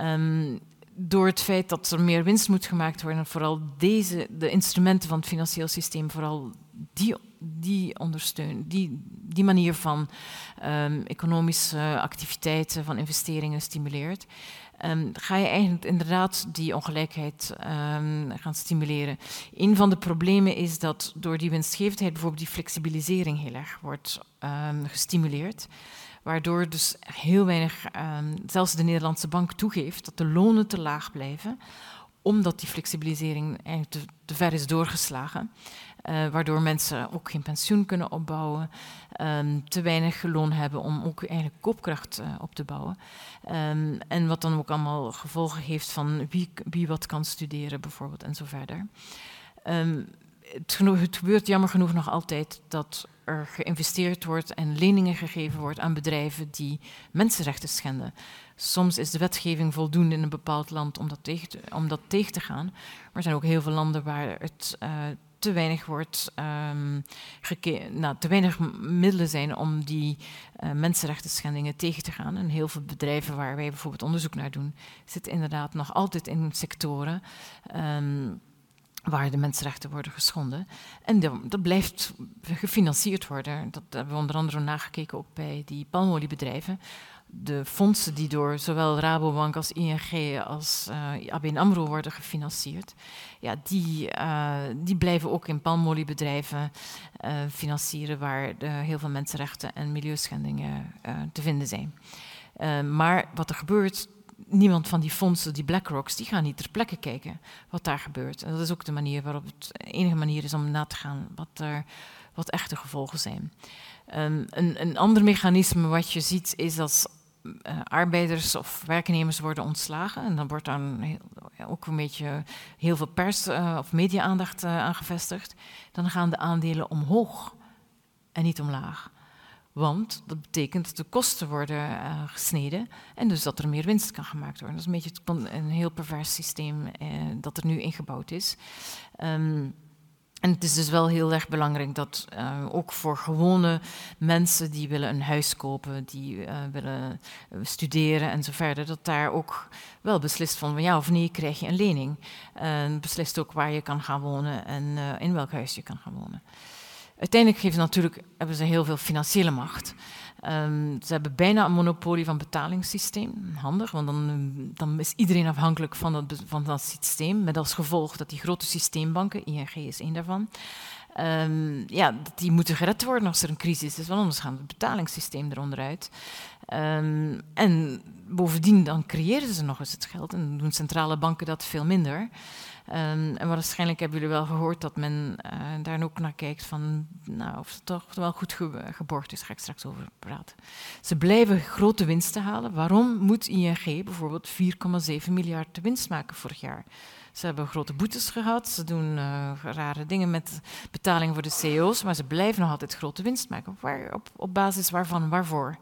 Um, door het feit dat er meer winst moet gemaakt worden, vooral deze, de instrumenten van het financieel systeem, vooral die, die ondersteunen, die, die manier van um, economische activiteiten, van investeringen stimuleert. Um, ga je eigenlijk inderdaad die ongelijkheid um, gaan stimuleren. Een van de problemen is dat door die winstgevendheid bijvoorbeeld die flexibilisering heel erg wordt um, gestimuleerd. Waardoor dus heel weinig, zelfs de Nederlandse bank toegeeft dat de lonen te laag blijven, omdat die flexibilisering eigenlijk te ver is doorgeslagen. Uh, waardoor mensen ook geen pensioen kunnen opbouwen, um, te weinig loon hebben om ook eigenlijk koopkracht uh, op te bouwen. Um, en wat dan ook allemaal gevolgen heeft van wie, wie wat kan studeren bijvoorbeeld en zo verder. Um, het, het, gebeurt jammer genoeg nog altijd dat er geïnvesteerd wordt en leningen gegeven wordt aan bedrijven die mensenrechten schenden. Soms is de wetgeving voldoende in een bepaald land om dat tegen te, om dat tegen te gaan. Maar er zijn ook heel veel landen waar het uh, te weinig wordt um, te weinig middelen zijn om die uh, mensenrechten schendingen tegen te gaan. En heel veel bedrijven waar wij bijvoorbeeld onderzoek naar doen, zitten inderdaad nog altijd in sectoren. Um, waar de mensenrechten worden geschonden. En dat blijft gefinancierd worden. Dat hebben we onder andere nagekeken ook bij die palmoliebedrijven. De fondsen die door zowel Rabobank als ING als uh, ABN AMRO worden gefinancierd, ja, die, uh, die blijven ook in palmoliebedrijven uh, financieren waar heel veel mensenrechten en milieuschendingen te vinden zijn. maar wat er gebeurt, niemand van die fondsen, die BlackRocks, die gaan niet ter plekke kijken wat daar gebeurt. En dat is ook de manier waarop het enige manier is om na te gaan wat, er, wat echte gevolgen zijn. Um, een, een ander mechanisme wat je ziet is als uh, arbeiders of werknemers worden ontslagen. En dan wordt dan heel, ook een beetje heel veel pers- uh, of media-aandacht uh. Dan gaan de aandelen omhoog en niet omlaag. Want dat betekent dat de kosten worden gesneden en dus dat er meer winst kan gemaakt worden. Dat is een beetje een heel pervers systeem dat er nu ingebouwd is. Um, en het is dus wel heel erg belangrijk dat uh, ook voor gewone mensen die willen een huis kopen, die uh, willen eh, studeren en zo verder, dat daar ook wel beslist van ja of nee krijg je een lening. En beslist ook waar je kan gaan wonen en in welk huis je kan gaan wonen. Uiteindelijk geven natuurlijk, hebben ze heel veel financiële macht. Um, ze hebben bijna een monopolie van betalingssysteem. Handig, want dan, dan is iedereen afhankelijk van dat, van dat systeem. Met als gevolg dat die grote systeembanken, ING is één daarvan, um, ja, die moeten gered worden als er een crisis is, want anders gaat het betalingssysteem eronder uit. Um, en bovendien dan creëren ze nog eens het geld en doen centrale banken dat veel minder. Um, en waarschijnlijk hebben jullie wel gehoord dat men uh, daar ook naar kijkt van, nou, of het toch wel goed ge geborgd is, ga ik straks over praten. Ze blijven grote winsten halen. Waarom moet ING bijvoorbeeld 4,7 miljard winst maken vorig jaar? Ze hebben grote boetes gehad, ze doen uh, rare dingen met betaling voor de CEO's, maar ze blijven nog altijd grote winst maken. Waar, op, op basis waarvan, waarvoor?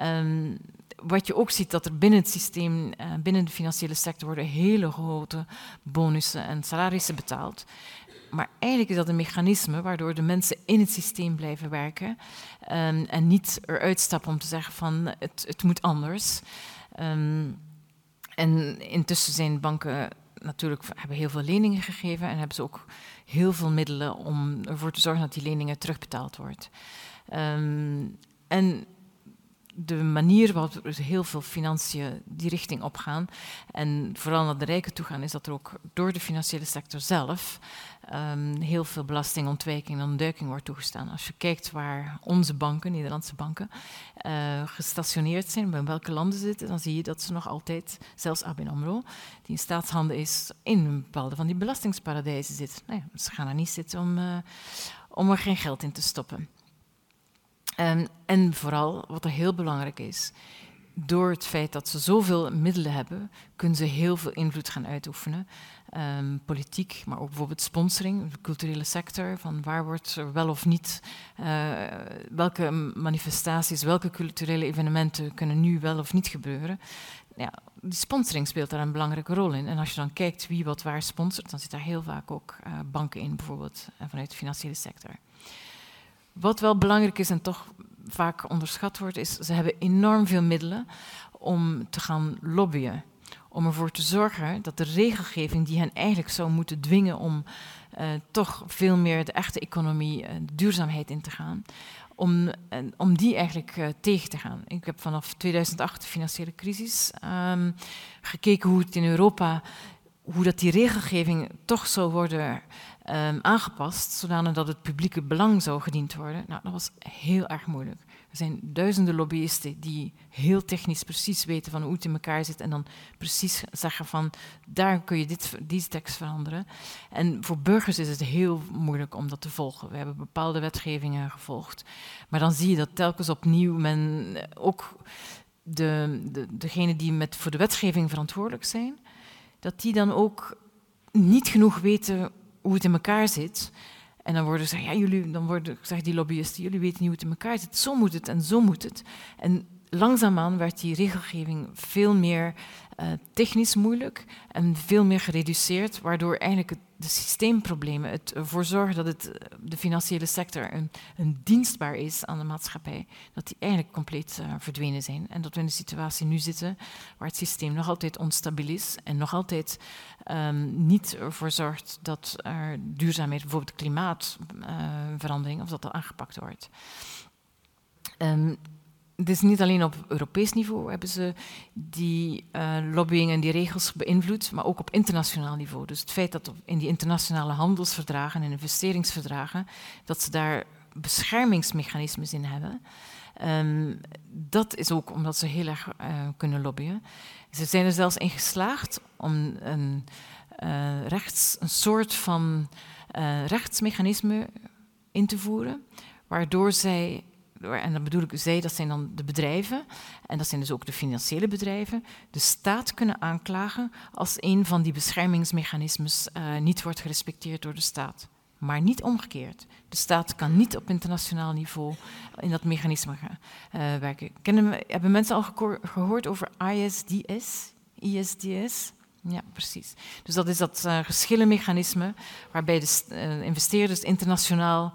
Um, wat je ook ziet, dat er binnen het systeem, uh, binnen de financiële sector, worden hele grote bonussen en salarissen betaald. Maar eigenlijk is dat een mechanisme waardoor de mensen in het systeem blijven werken um, en niet eruit stappen om te zeggen van het, het moet anders. Um, en intussen zijn banken natuurlijk hebben heel veel leningen gegeven en hebben ze ook heel veel middelen om ervoor te zorgen dat die leningen terugbetaald wordt. Um, en de manier waarop er heel veel financiën die richting opgaan en vooral naar de rijken toe gaan, is dat er ook door de financiële sector zelf um, heel veel belastingontwijking en ontduiking wordt toegestaan. Als je kijkt waar onze banken, Nederlandse banken, uh, gestationeerd zijn, bij welke landen zitten, dan zie je dat ze nog altijd, zelfs ABN AMRO, die in staatshanden is, in een bepaalde van die belastingsparadijzen zit. Nou ja, ze gaan er niet zitten om, uh, om er geen geld in te stoppen. Um, en vooral, wat er heel belangrijk is, door het feit dat ze zoveel middelen hebben, kunnen ze heel veel invloed gaan uitoefenen. Um, politiek, maar ook bijvoorbeeld sponsoring, de culturele sector, van waar wordt er wel of niet, uh, welke manifestaties, welke culturele evenementen kunnen nu wel of niet gebeuren. Ja, die sponsoring speelt daar een belangrijke rol in. En als je dan kijkt wie wat waar sponsort, dan zit daar heel vaak ook uh, banken in, bijvoorbeeld, uh, vanuit de financiële sector. Wat wel belangrijk is en toch vaak onderschat wordt, is ze hebben enorm veel middelen om te gaan lobbyen. Om ervoor te zorgen dat de regelgeving die hen eigenlijk zou moeten dwingen om uh, toch veel meer de echte economie, uh, de duurzaamheid in te gaan, om, om die eigenlijk tegen te gaan. Ik heb vanaf 2008, de financiële crisis, um, gekeken hoe het in Europa, hoe dat die regelgeving toch zou worden um, aangepast, zodanig dat het publieke belang zou gediend worden. Nou, dat was heel erg moeilijk. Er zijn duizenden lobbyisten die heel technisch precies weten van hoe het in elkaar zit en dan precies zeggen van daar kun je dit, die tekst veranderen. En voor burgers is het heel moeilijk om dat te volgen. We hebben bepaalde wetgevingen gevolgd, maar dan zie je dat telkens opnieuw men ook de, de, degenen die met, voor de wetgeving verantwoordelijk zijn, dat die dan ook niet genoeg weten hoe het in elkaar zit. En dan worden ze, ja, jullie, dan worden, zeggen die lobbyisten, jullie weten niet hoe het in elkaar zit. Zo moet het en zo moet het. En langzaamaan werd die regelgeving veel meer uh, technisch moeilijk en veel meer gereduceerd, waardoor eigenlijk het, de systeemproblemen het ervoor zorgen dat het, eh, de financiële sector een, een, dienstbaar is aan de maatschappij, dat die eigenlijk compleet uh, verdwenen zijn. En dat we in de situatie nu zitten waar het systeem nog altijd onstabiel is en nog altijd um, niet ervoor zorgt dat er duurzaamheid, bijvoorbeeld klimaatverandering, of dat dat aangepakt wordt. Um, is niet alleen op Europees niveau hebben ze die uh, lobbying en die regels beïnvloed, maar ook op internationaal niveau. Dus het feit dat in die internationale handelsverdragen en investeringsverdragen, dat ze daar beschermingsmechanismes in hebben, um, dat is ook omdat ze heel erg uh, kunnen lobbyen. Ze zijn er zelfs in geslaagd om een, uh, rechts, een soort van rechtsmechanisme in te voeren, waardoor zij en dan bedoel ik zij, dat zijn dan de bedrijven, en dat zijn dus ook de financiële bedrijven, de staat kunnen aanklagen als een van die beschermingsmechanismes uh, niet wordt gerespecteerd door de staat. Maar niet omgekeerd. De staat kan niet op internationaal niveau in dat mechanisme gaan, uh, werken. Kennen, hebben mensen al gehoord over ISDS? ISDS? Ja, precies. Dus dat is dat uh, geschillenmechanisme waarbij de investeerders internationaal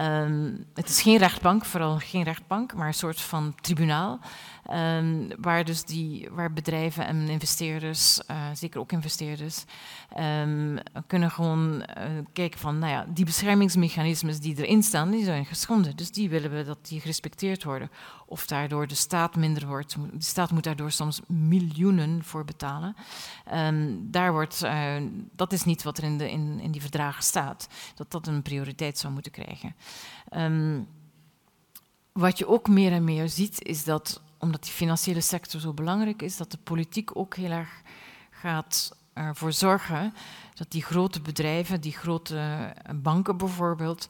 Um, het is geen rechtbank, vooral geen rechtbank, maar een soort van tribunaal. Um, waar, dus die, waar bedrijven en investeerders, uh, zeker ook investeerders, um, kunnen gewoon uh, kijken van, nou ja, die beschermingsmechanismes die erin staan, die zijn geschonden. Dus die willen we dat die gerespecteerd worden. Of daardoor de staat minder wordt. De staat moet daardoor soms miljoenen voor betalen. Um, daar wordt, uh, dat is niet wat er in, de, in, in die verdragen staat. Dat dat een prioriteit zou moeten krijgen. Wat je ook meer en meer ziet, is dat omdat die financiële sector zo belangrijk is, dat de politiek ook heel erg gaat ervoor zorgen dat die grote bedrijven, die grote banken bijvoorbeeld,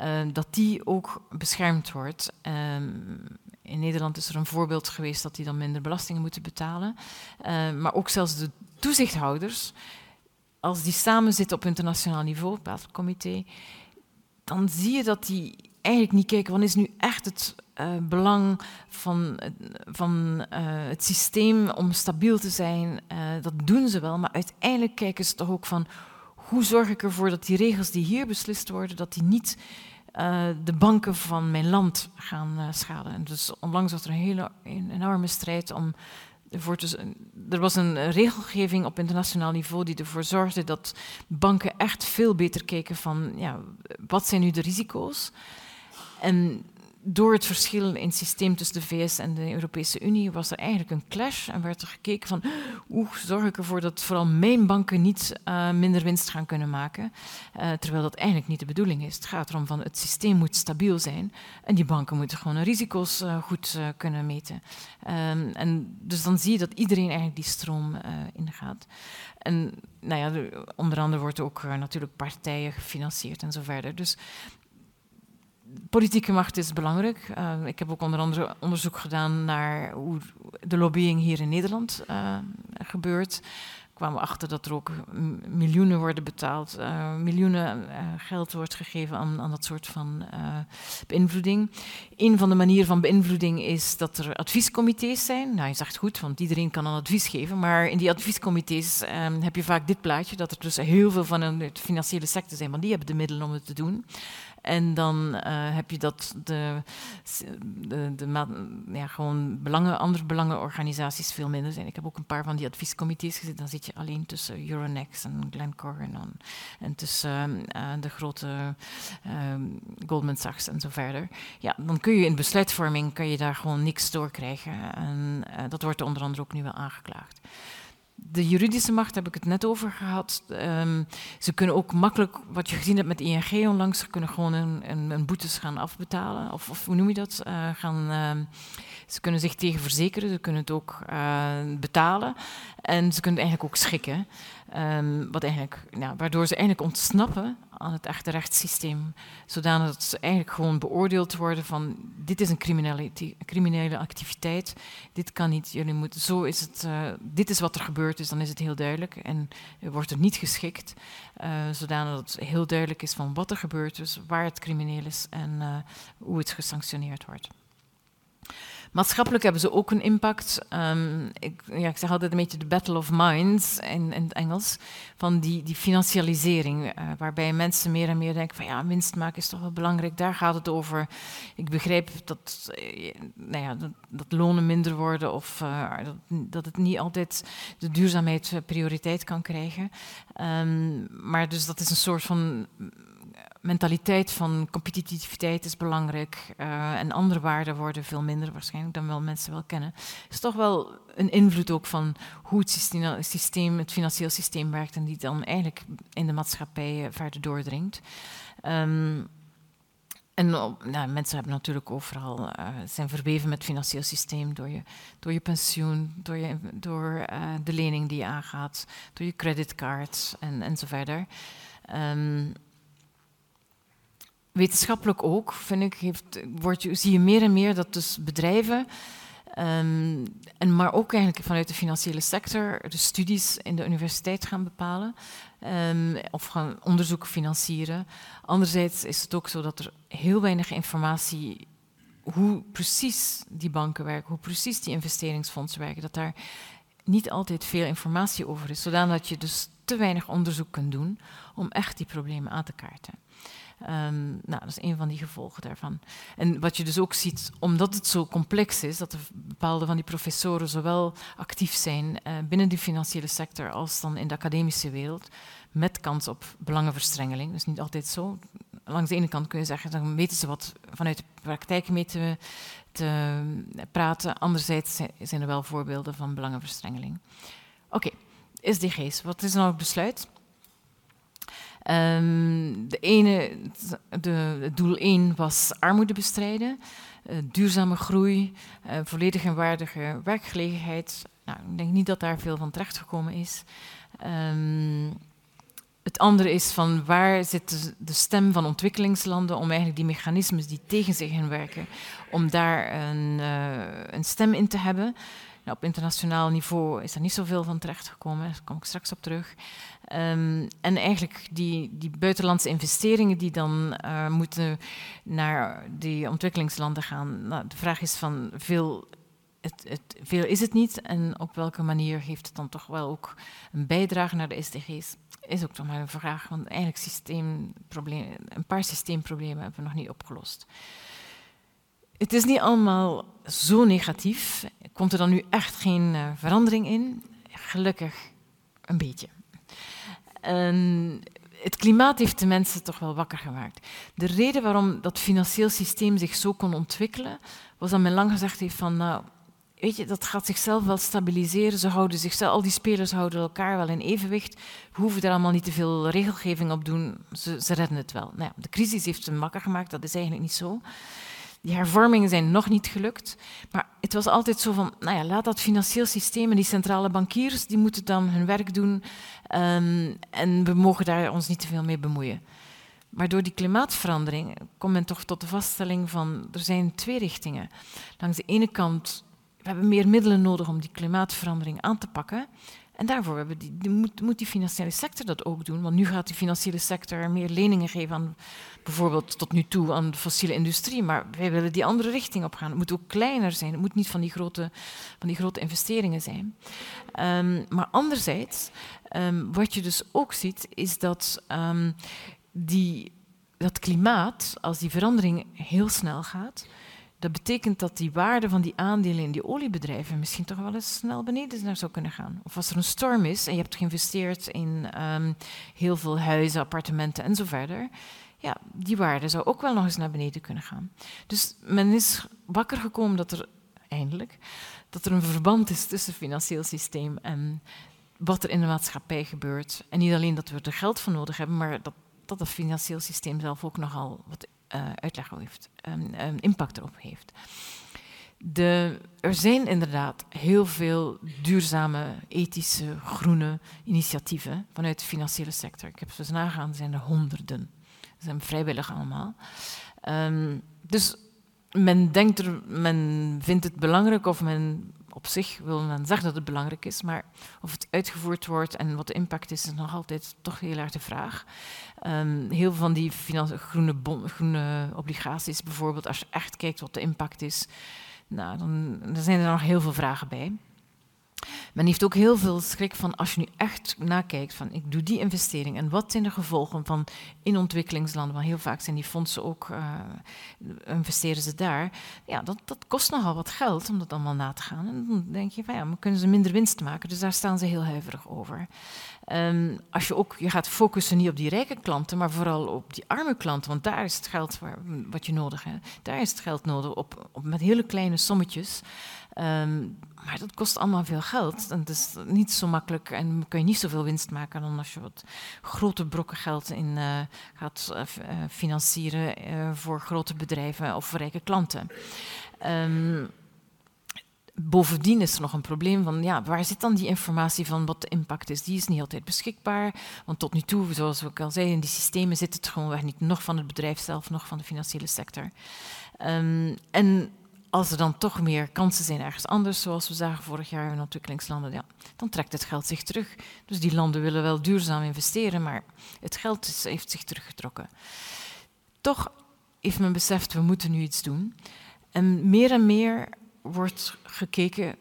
uh, dat die ook beschermd wordt. Um, in Nederland is er een voorbeeld geweest dat die dan minder belastingen moeten betalen. Uh, maar ook zelfs de toezichthouders, als die samen zitten op internationaal niveau, het Baselcomité, dan zie je dat die eigenlijk niet kijken, wat is nu echt het uh, belang van, van uh, het systeem om stabiel te zijn. Uh, dat doen ze wel, maar uiteindelijk kijken ze toch ook van hoe zorg ik ervoor dat die regels die hier beslist worden, dat die niet de banken van mijn land gaan schaden. En dus onlangs was er een hele een enorme strijd om te, er was een regelgeving op internationaal niveau die ervoor zorgde dat banken echt veel beter keken van ja, wat zijn nu de risico's. En door het verschil in het systeem tussen de VS en de Europese Unie was er eigenlijk een clash en werd er gekeken van hoe zorg ik ervoor dat vooral mijn banken niet uh, minder winst gaan kunnen maken, uh, terwijl dat eigenlijk niet de bedoeling is. Het gaat erom van het systeem moet stabiel zijn en die banken moeten gewoon risico's uh, goed kunnen meten. Um, en dus dan zie je dat iedereen eigenlijk die stroom ingaat. En nou ja, onder andere wordt ook natuurlijk partijen gefinancierd en zo verder. Dus politieke macht is belangrijk. Uh, ik heb ook onder andere onderzoek gedaan naar hoe de lobbying hier in Nederland uh, gebeurt. kwamen we achter dat er ook miljoenen worden betaald, uh, miljoenen geld wordt gegeven aan, aan dat soort van beïnvloeding. Een van de manieren van beïnvloeding is dat er adviescomité's zijn. Nou, je zegt goed, want iedereen kan een advies geven, maar in die adviescomité's ehm, heb je vaak dit plaatje, dat er dus heel veel van een financiële sector zijn, want die hebben de middelen om het te doen. En dan uh, heb je dat de, de, de ja, gewoon belangen, andere belangenorganisaties veel minder zijn. Ik heb ook een paar van die adviescomité's gezien. Dan zit je alleen tussen Euronext en Glencore en, en tussen uh, de grote uh, Goldman Sachs en zo verder. Ja, dan kun je in besluitvorming kan je daar gewoon niks door krijgen. En dat wordt onder andere ook nu wel aangeklaagd de juridische macht heb ik het net over gehad. Um, ze kunnen ook makkelijk, wat je gezien hebt met ING onlangs, ze kunnen gewoon een, een, boetes gaan afbetalen. Of, of, hoe noem je dat? Uh, gaan, uh, ze kunnen zich tegen verzekeren, ze kunnen het ook uh, betalen. En ze kunnen het eigenlijk ook schikken. Um, wat eigenlijk, nou, waardoor ze eigenlijk ontsnappen aan het echte rechtssysteem. Zodanig dat ze eigenlijk gewoon beoordeeld worden van dit is een criminele, activiteit, dit kan niet, jullie moeten, zo is het, uh, dit is wat er gebeurd is, dan is het heel duidelijk. En wordt er niet geschikt, uh, zodanig dat het heel duidelijk is van wat er gebeurd is, waar het crimineel is en uh, hoe het gesanctioneerd wordt. Maatschappelijk hebben ze ook een impact. Um, ik, ja, ik zeg altijd een beetje de battle of minds in, in het Engels. Van die, die financialisering, uh, waarbij mensen meer en meer denken van ja, winst maken is toch wel belangrijk. Daar gaat het over. Ik begrijp dat, uh, nou ja, dat, dat, lonen minder worden of uh, dat, dat, het niet altijd de duurzaamheid prioriteit kan krijgen. Um, maar dus dat is een soort van mentaliteit van competitiviteit is belangrijk uh, en andere waarden worden veel minder waarschijnlijk dan wel mensen wel kennen. is toch wel een invloed ook van hoe het systeem, het financieel systeem werkt en die dan eigenlijk in de maatschappij verder doordringt. Um, en nou, mensen hebben natuurlijk overal, uh, zijn verweven met het financieel systeem door je, door je pensioen, door, je, door de lening die je aangaat, door je creditcard en, en wetenschappelijk ook, vind ik, heeft, zie je meer en meer dat dus bedrijven, um, en maar ook eigenlijk vanuit de financiële sector, de studies in de universiteit gaan bepalen um, of gaan onderzoek financieren. Anderzijds is het ook zo dat er heel weinig informatie hoe precies die banken werken, hoe precies die investeringsfondsen werken, dat daar niet altijd veel informatie over is, zodat je dus te weinig onderzoek kunt doen om echt die problemen aan te kaarten. Um, nou, dat is een van die gevolgen daarvan. En wat je dus ook ziet, omdat het zo complex is, dat bepaalde van die professoren zowel actief zijn uh, binnen de financiële sector als dan in de academische wereld, met kans op belangenverstrengeling. Dat is niet altijd zo. Langs de ene kant kun je zeggen, dan weten ze wat vanuit de praktijk mee te, te praten. Anderzijds zijn er wel voorbeelden van belangenverstrengeling. Oké, okay. SDG's. Wat is nou het besluit? Um, de ene, de, doel 1 was armoede bestrijden, uh, duurzame groei, uh, volledig en waardige werkgelegenheid. Nou, ik denk niet dat daar veel van terechtgekomen is. Um, het andere is van waar zit de, stem van ontwikkelingslanden om eigenlijk die mechanismes die tegen zich heen werken, om daar een, uh, een stem in te hebben. Nou, op internationaal niveau is er niet zoveel van terechtgekomen, daar kom ik straks op terug. Um, en eigenlijk die, die buitenlandse investeringen die dan uh, moeten naar die ontwikkelingslanden gaan. Nou, de vraag is van veel, het, het, veel is het niet en op welke manier heeft het dan toch wel ook een bijdrage naar de SDG's? Is ook toch maar een vraag, want eigenlijk systeemproblemen, een paar systeemproblemen hebben we nog niet opgelost. Het is niet allemaal zo negatief. Komt er dan nu echt geen uh, verandering in? Gelukkig een beetje. En het klimaat heeft de mensen toch wel wakker gemaakt. De reden waarom dat financieel systeem zich zo kon ontwikkelen, was dat men lang gezegd heeft van, nou, weet je, dat gaat zichzelf wel stabiliseren. Ze houden zichzelf, al die spelers houden elkaar wel in evenwicht. We hoeven er allemaal niet te veel regelgeving op doen. Ze, ze redden het wel. Nou ja, de crisis heeft ze wakker gemaakt, dat is eigenlijk niet zo. Die hervormingen zijn nog niet gelukt. Maar het was altijd zo van, nou ja, laat dat financieel systeem en die centrale bankiers, die moeten dan hun werk doen. Um, en we mogen daar ons niet te veel mee bemoeien. Maar door die klimaatverandering komt men toch tot de vaststelling van, er zijn twee richtingen. Langs de ene kant, we hebben meer middelen nodig om die klimaatverandering aan te pakken. En daarvoor die, moet, moet, die financiële sector dat ook doen. Want nu gaat die financiële sector meer leningen geven aan, bijvoorbeeld tot nu toe aan de fossiele industrie. Maar wij willen die andere richting op gaan. Het moet ook kleiner zijn. Het moet niet van die grote, van die grote investeringen zijn. Um, maar anderzijds, um, wat je dus ook ziet, is dat um, die, dat klimaat, als die verandering heel snel gaat, dat betekent dat die waarde van die aandelen in die oliebedrijven misschien toch wel eens snel beneden naar zou kunnen gaan. Of als er een storm is en je hebt geïnvesteerd in um, heel veel huizen, appartementen en zo verder, ja, die waarde zou ook wel nog eens naar beneden kunnen gaan. Dus men is wakker gekomen dat er eindelijk dat er een verband is tussen het financieel systeem en wat er in de maatschappij gebeurt. En niet alleen dat we er geld voor nodig hebben, maar dat, dat het financieel systeem zelf ook nogal wat uitleg heeft, um, um, impact erop heeft. De, er zijn inderdaad heel veel duurzame, ethische, groene initiatieven vanuit de financiële sector. Ik heb ze eens nagaan, er zijn er honderden. Ze zijn vrijwillig allemaal. Um, dus men denkt er, men vindt het belangrijk of men op zich wil men zeggen dat het belangrijk is, maar of het uitgevoerd wordt en wat de impact is, is nog altijd toch heel erg de vraag. Um, heel veel van die groene, groene obligaties bijvoorbeeld, als je echt kijkt wat de impact is, nou, dan, dan zijn er nog heel veel vragen bij. Men heeft ook heel veel schrik van als je nu echt nakijkt van ik doe die investering en wat zijn de gevolgen van in ontwikkelingslanden, want heel vaak zijn die fondsen ook, uh, investeren ze daar. Ja, dat, dat kost nogal wat geld om dat allemaal na te gaan. En dan denk je van ja, maar kunnen ze minder winst maken, dus daar staan ze heel huiverig over. Um, als je ook je gaat focussen niet op die rijke klanten, maar vooral op die arme klanten, want daar is het geld waar, wat je nodig hebt. Daar is het geld nodig op, op met hele kleine sommetjes. Um, maar dat kost allemaal veel geld. En het is niet zo makkelijk en kun je niet zoveel winst maken dan als je wat grote brokken geld in uh, gaat uh, financieren uh, voor grote bedrijven of voor rijke klanten. Um, Bovendien is er nog een probleem van, ja, waar zit dan die informatie van wat de impact is? Die is niet altijd beschikbaar, want tot nu toe, zoals ik al zei, in die systemen zit het niet, nog van het bedrijf zelf, nog van de financiële sector. Um, en als er dan toch meer kansen zijn ergens anders, zoals we zagen vorig jaar in ontwikkelingslanden, ja, dan trekt het geld zich terug. Dus die landen willen wel duurzaam investeren, maar het geld heeft zich teruggetrokken. Toch heeft men beseft, we moeten nu iets doen. En meer en meer wordt gekeken,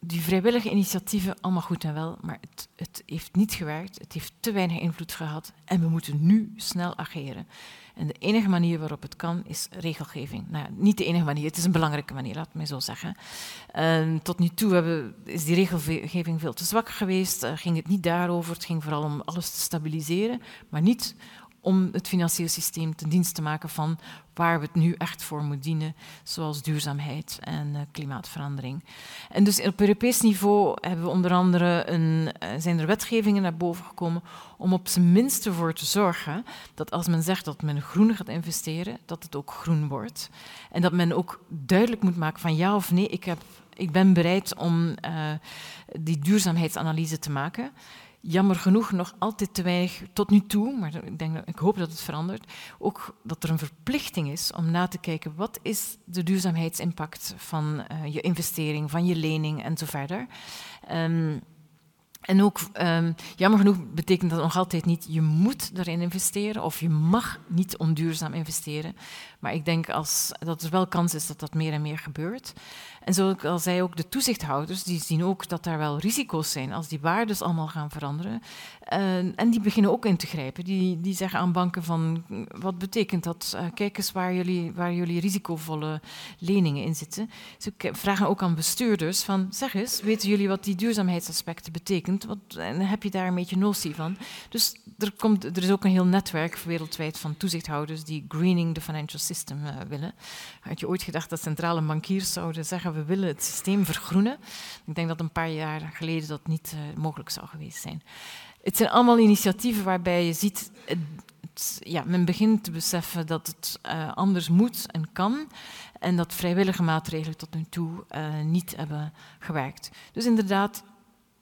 die vrijwillige initiatieven, allemaal goed en wel, maar het, het heeft niet gewerkt, het heeft te weinig invloed gehad en we moeten nu snel ageren. En de enige manier waarop het kan is regelgeving. Nou, niet de enige manier, het is een belangrijke manier, laat me zo zeggen. Uh, tot nu toe hebben, is die regelgeving veel te zwak geweest. Uh, ging het niet daarover, het ging vooral om alles te stabiliseren, maar niet om het financiële systeem ten dienst te maken van waar we het nu echt voor moeten dienen, zoals duurzaamheid en uh, klimaatverandering. En dus op Europees niveau hebben we onder andere een, uh, zijn er wetgevingen naar boven gekomen om op zijn minst ervoor te zorgen dat als men zegt dat men groen gaat investeren, dat het ook groen wordt. En dat men ook duidelijk moet maken van ja of nee, ik, heb, ik ben bereid om uh, die duurzaamheidsanalyse te maken jammer genoeg nog altijd te weinig tot nu toe, maar ik, denk, ik hoop dat het verandert, ook dat er een verplichting is om na te kijken wat is de duurzaamheidsimpact van uh, je investering, van je lening en zo verder. Um, en ook, um, jammer genoeg, betekent dat nog altijd niet je moet daarin investeren of je mag niet onduurzaam investeren. Maar ik denk als, dat er wel kans is dat dat meer en meer gebeurt. En zoals ik al zei, ook de toezichthouders, die zien ook dat daar wel risico's zijn als die waardes allemaal gaan veranderen. Uh, en die beginnen ook in te grijpen. Die, die zeggen aan banken van, wat betekent dat? Uh, kijk eens waar jullie, waar jullie risicovolle leningen in zitten. Ze vragen ook aan bestuurders van, zeg eens, weten jullie wat die duurzaamheidsaspecten betekent? Wat, en heb je daar een beetje notie van? Dus er, komt, er is ook een heel netwerk wereldwijd van toezichthouders die greening the financial system uh, willen. Had je ooit gedacht dat centrale bankiers zouden zeggen, we willen het systeem vergroenen? Ik denk dat een paar jaar geleden dat niet mogelijk zou geweest zijn. Het zijn allemaal initiatieven waarbij je ziet, ja, men begint te beseffen dat het uh, anders moet en kan. En dat vrijwillige maatregelen tot nu toe niet hebben gewerkt. Dus inderdaad,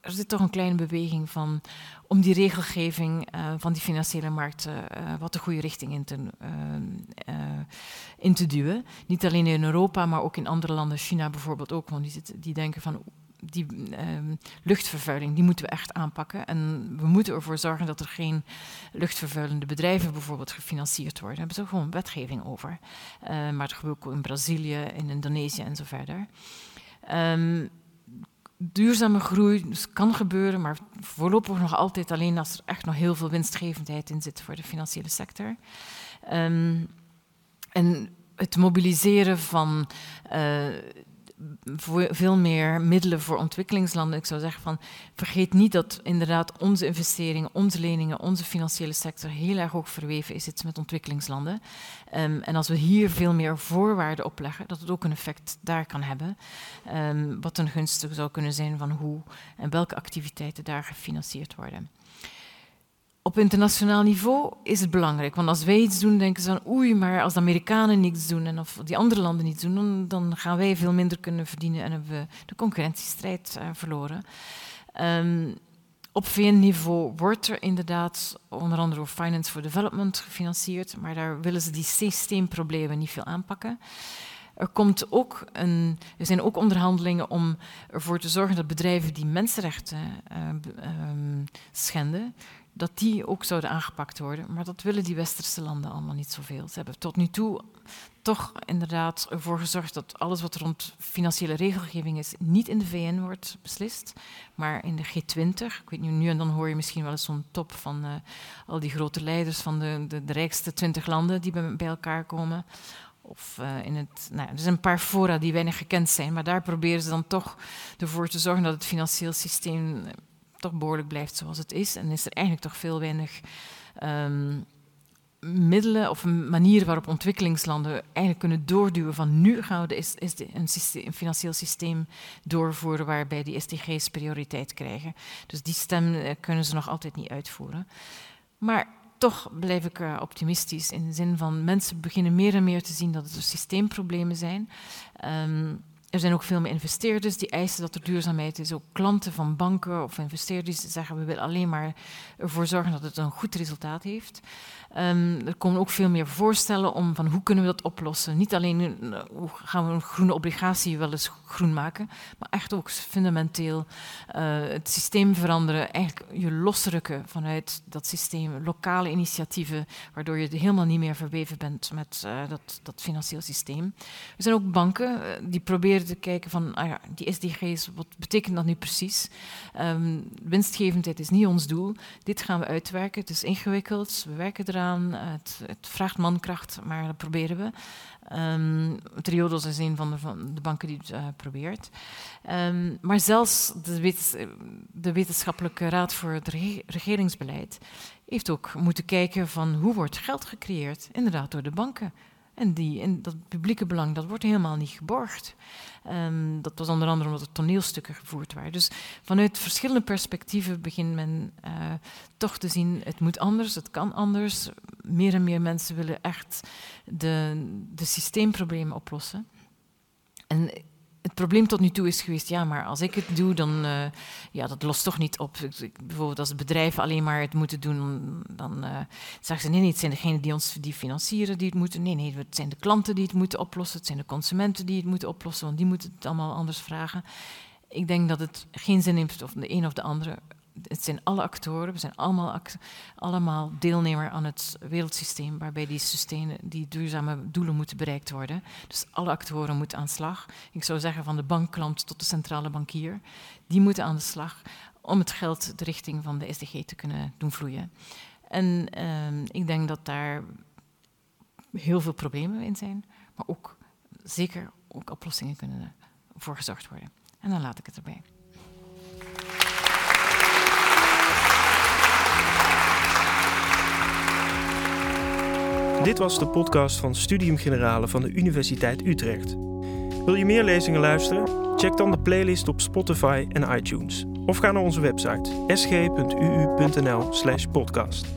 er zit toch een kleine beweging van om die regelgeving uh, van die financiële markten wat de goede richting in te, in te duwen. Niet alleen in Europa, maar ook in andere landen, China bijvoorbeeld ook, want die, die denken van die uh, luchtvervuiling, die moeten we echt aanpakken. En we moeten ervoor zorgen dat er geen luchtvervuilende bedrijven bijvoorbeeld gefinancierd worden. Daar hebben ze gewoon wetgeving over. Maar dat gebeurt ook in Brazilië, in Indonesië en zo verder. Um, duurzame groei dus kan gebeuren, maar voorlopig nog altijd alleen als er echt nog heel veel winstgevendheid in zit voor de financiële sector. Um, en het mobiliseren van uh, veel meer middelen voor ontwikkelingslanden. Ik zou zeggen van vergeet niet dat inderdaad onze investeringen, onze leningen, onze financiële sector heel erg ook verweven is met ontwikkelingslanden. Um, en als we hier veel meer voorwaarden opleggen, dat het ook een effect daar kan hebben. Um, wat een gunstig zou kunnen zijn van hoe en welke activiteiten daar gefinancierd worden op internationaal niveau is het belangrijk. Want als wij iets doen, denken ze van oei, maar als de Amerikanen niets doen en of die andere landen niets doen, dan, gaan wij veel minder kunnen verdienen en hebben we de concurrentiestrijd uh, verloren. Um, op VN-niveau wordt er inderdaad onder andere door Finance for Development gefinancierd, maar daar willen ze die systeemproblemen niet veel aanpakken. Er, komt ook een, er zijn ook onderhandelingen om ervoor te zorgen dat bedrijven die mensenrechten uh, um, schenden, dat die ook zouden aangepakt worden. Maar dat willen die westerse landen allemaal niet zoveel. Ze hebben tot nu toe toch inderdaad ervoor gezorgd dat alles wat rond financiële regelgeving is, niet in de VN wordt beslist, maar in de G20. Ik weet niet, nu en dan hoor je misschien wel eens zo'n top van uh, al die grote leiders van de, de, de rijkste twintig landen die bij, elkaar komen. Of uh, in het, nou, er zijn een paar fora die weinig gekend zijn, maar daar proberen ze dan toch ervoor te zorgen dat het financieel systeem toch behoorlijk blijft zoals het is. En is er eigenlijk toch veel weinig um, middelen of manieren waarop ontwikkelingslanden eigenlijk kunnen doorduwen van nu gaan we is, een, financieel systeem doorvoeren waarbij die SDG's prioriteit krijgen. Dus die stem uh, kunnen ze nog altijd niet uitvoeren. Maar toch blijf ik uh, optimistisch in de zin van mensen beginnen meer en meer te zien dat er systeemproblemen zijn. Um, er zijn ook veel meer investeerders die eisen dat er duurzaamheid is. Ook klanten van banken of investeerders die zeggen we willen alleen maar ervoor zorgen dat het een goed resultaat heeft. Um, er komen ook veel meer voorstellen om van hoe kunnen we dat oplossen. Niet alleen uh, hoe gaan we een groene obligatie wel eens groen maken, maar echt ook fundamenteel uh, het systeem veranderen. Eigenlijk je losrukken vanuit dat systeem, lokale initiatieven, waardoor je helemaal niet meer verweven bent met uh, dat, dat financieel systeem. Er zijn ook banken die proberen te kijken van ah ja, die SDG's, wat betekent dat nu precies? Um, winstgevendheid is niet ons doel. Dit gaan we uitwerken. Het is ingewikkeld. We werken eraan. Het, het, vraagt mankracht, maar dat proberen we. Um, Triodos is een van de, van de banken die het uh, probeert. Um, maar zelfs de, Wetenschappelijke Raad voor het Regeringsbeleid heeft ook moeten kijken van hoe wordt geld gecreëerd, inderdaad door de banken. En, die, en dat publieke belang, dat wordt helemaal niet geborgd. Um, dat was onder andere omdat er toneelstukken gevoerd waren. Dus vanuit verschillende perspectieven begint men uh, toch te zien, het moet anders, het kan anders. Meer en meer mensen willen echt de, de systeemproblemen oplossen. En het probleem tot nu toe is geweest, ja, maar als ik het doe, dan uh, ja, dat lost toch niet op. Bijvoorbeeld als bedrijven alleen maar het moeten doen, dan uh, zeggen ze nee, nee, het zijn degenen die ons die financieren die het moeten. Nee, nee, het zijn de klanten die het moeten oplossen, het zijn de consumenten die het moeten oplossen, want die moeten het allemaal anders vragen. Ik denk dat het geen zin heeft of de een of de andere het zijn alle actoren, we zijn allemaal, allemaal deelnemer aan het wereldsysteem waarbij die, systemen, die duurzame doelen moeten bereikt worden. Dus alle actoren moeten aan de slag. Ik zou zeggen van de bankklant tot de centrale bankier. Die moeten aan de slag om het geld de richting van de SDG te kunnen doen vloeien. En uh, ik denk dat daar heel veel problemen in zijn, maar ook zeker ook oplossingen kunnen voor gezorgd worden. En dan laat ik het erbij. Dit was de podcast van Studium Generale van de Universiteit Utrecht. Wil je meer lezingen luisteren? Check dan de playlist op Spotify en iTunes. Of ga naar onze website sg.uu.nl/podcast.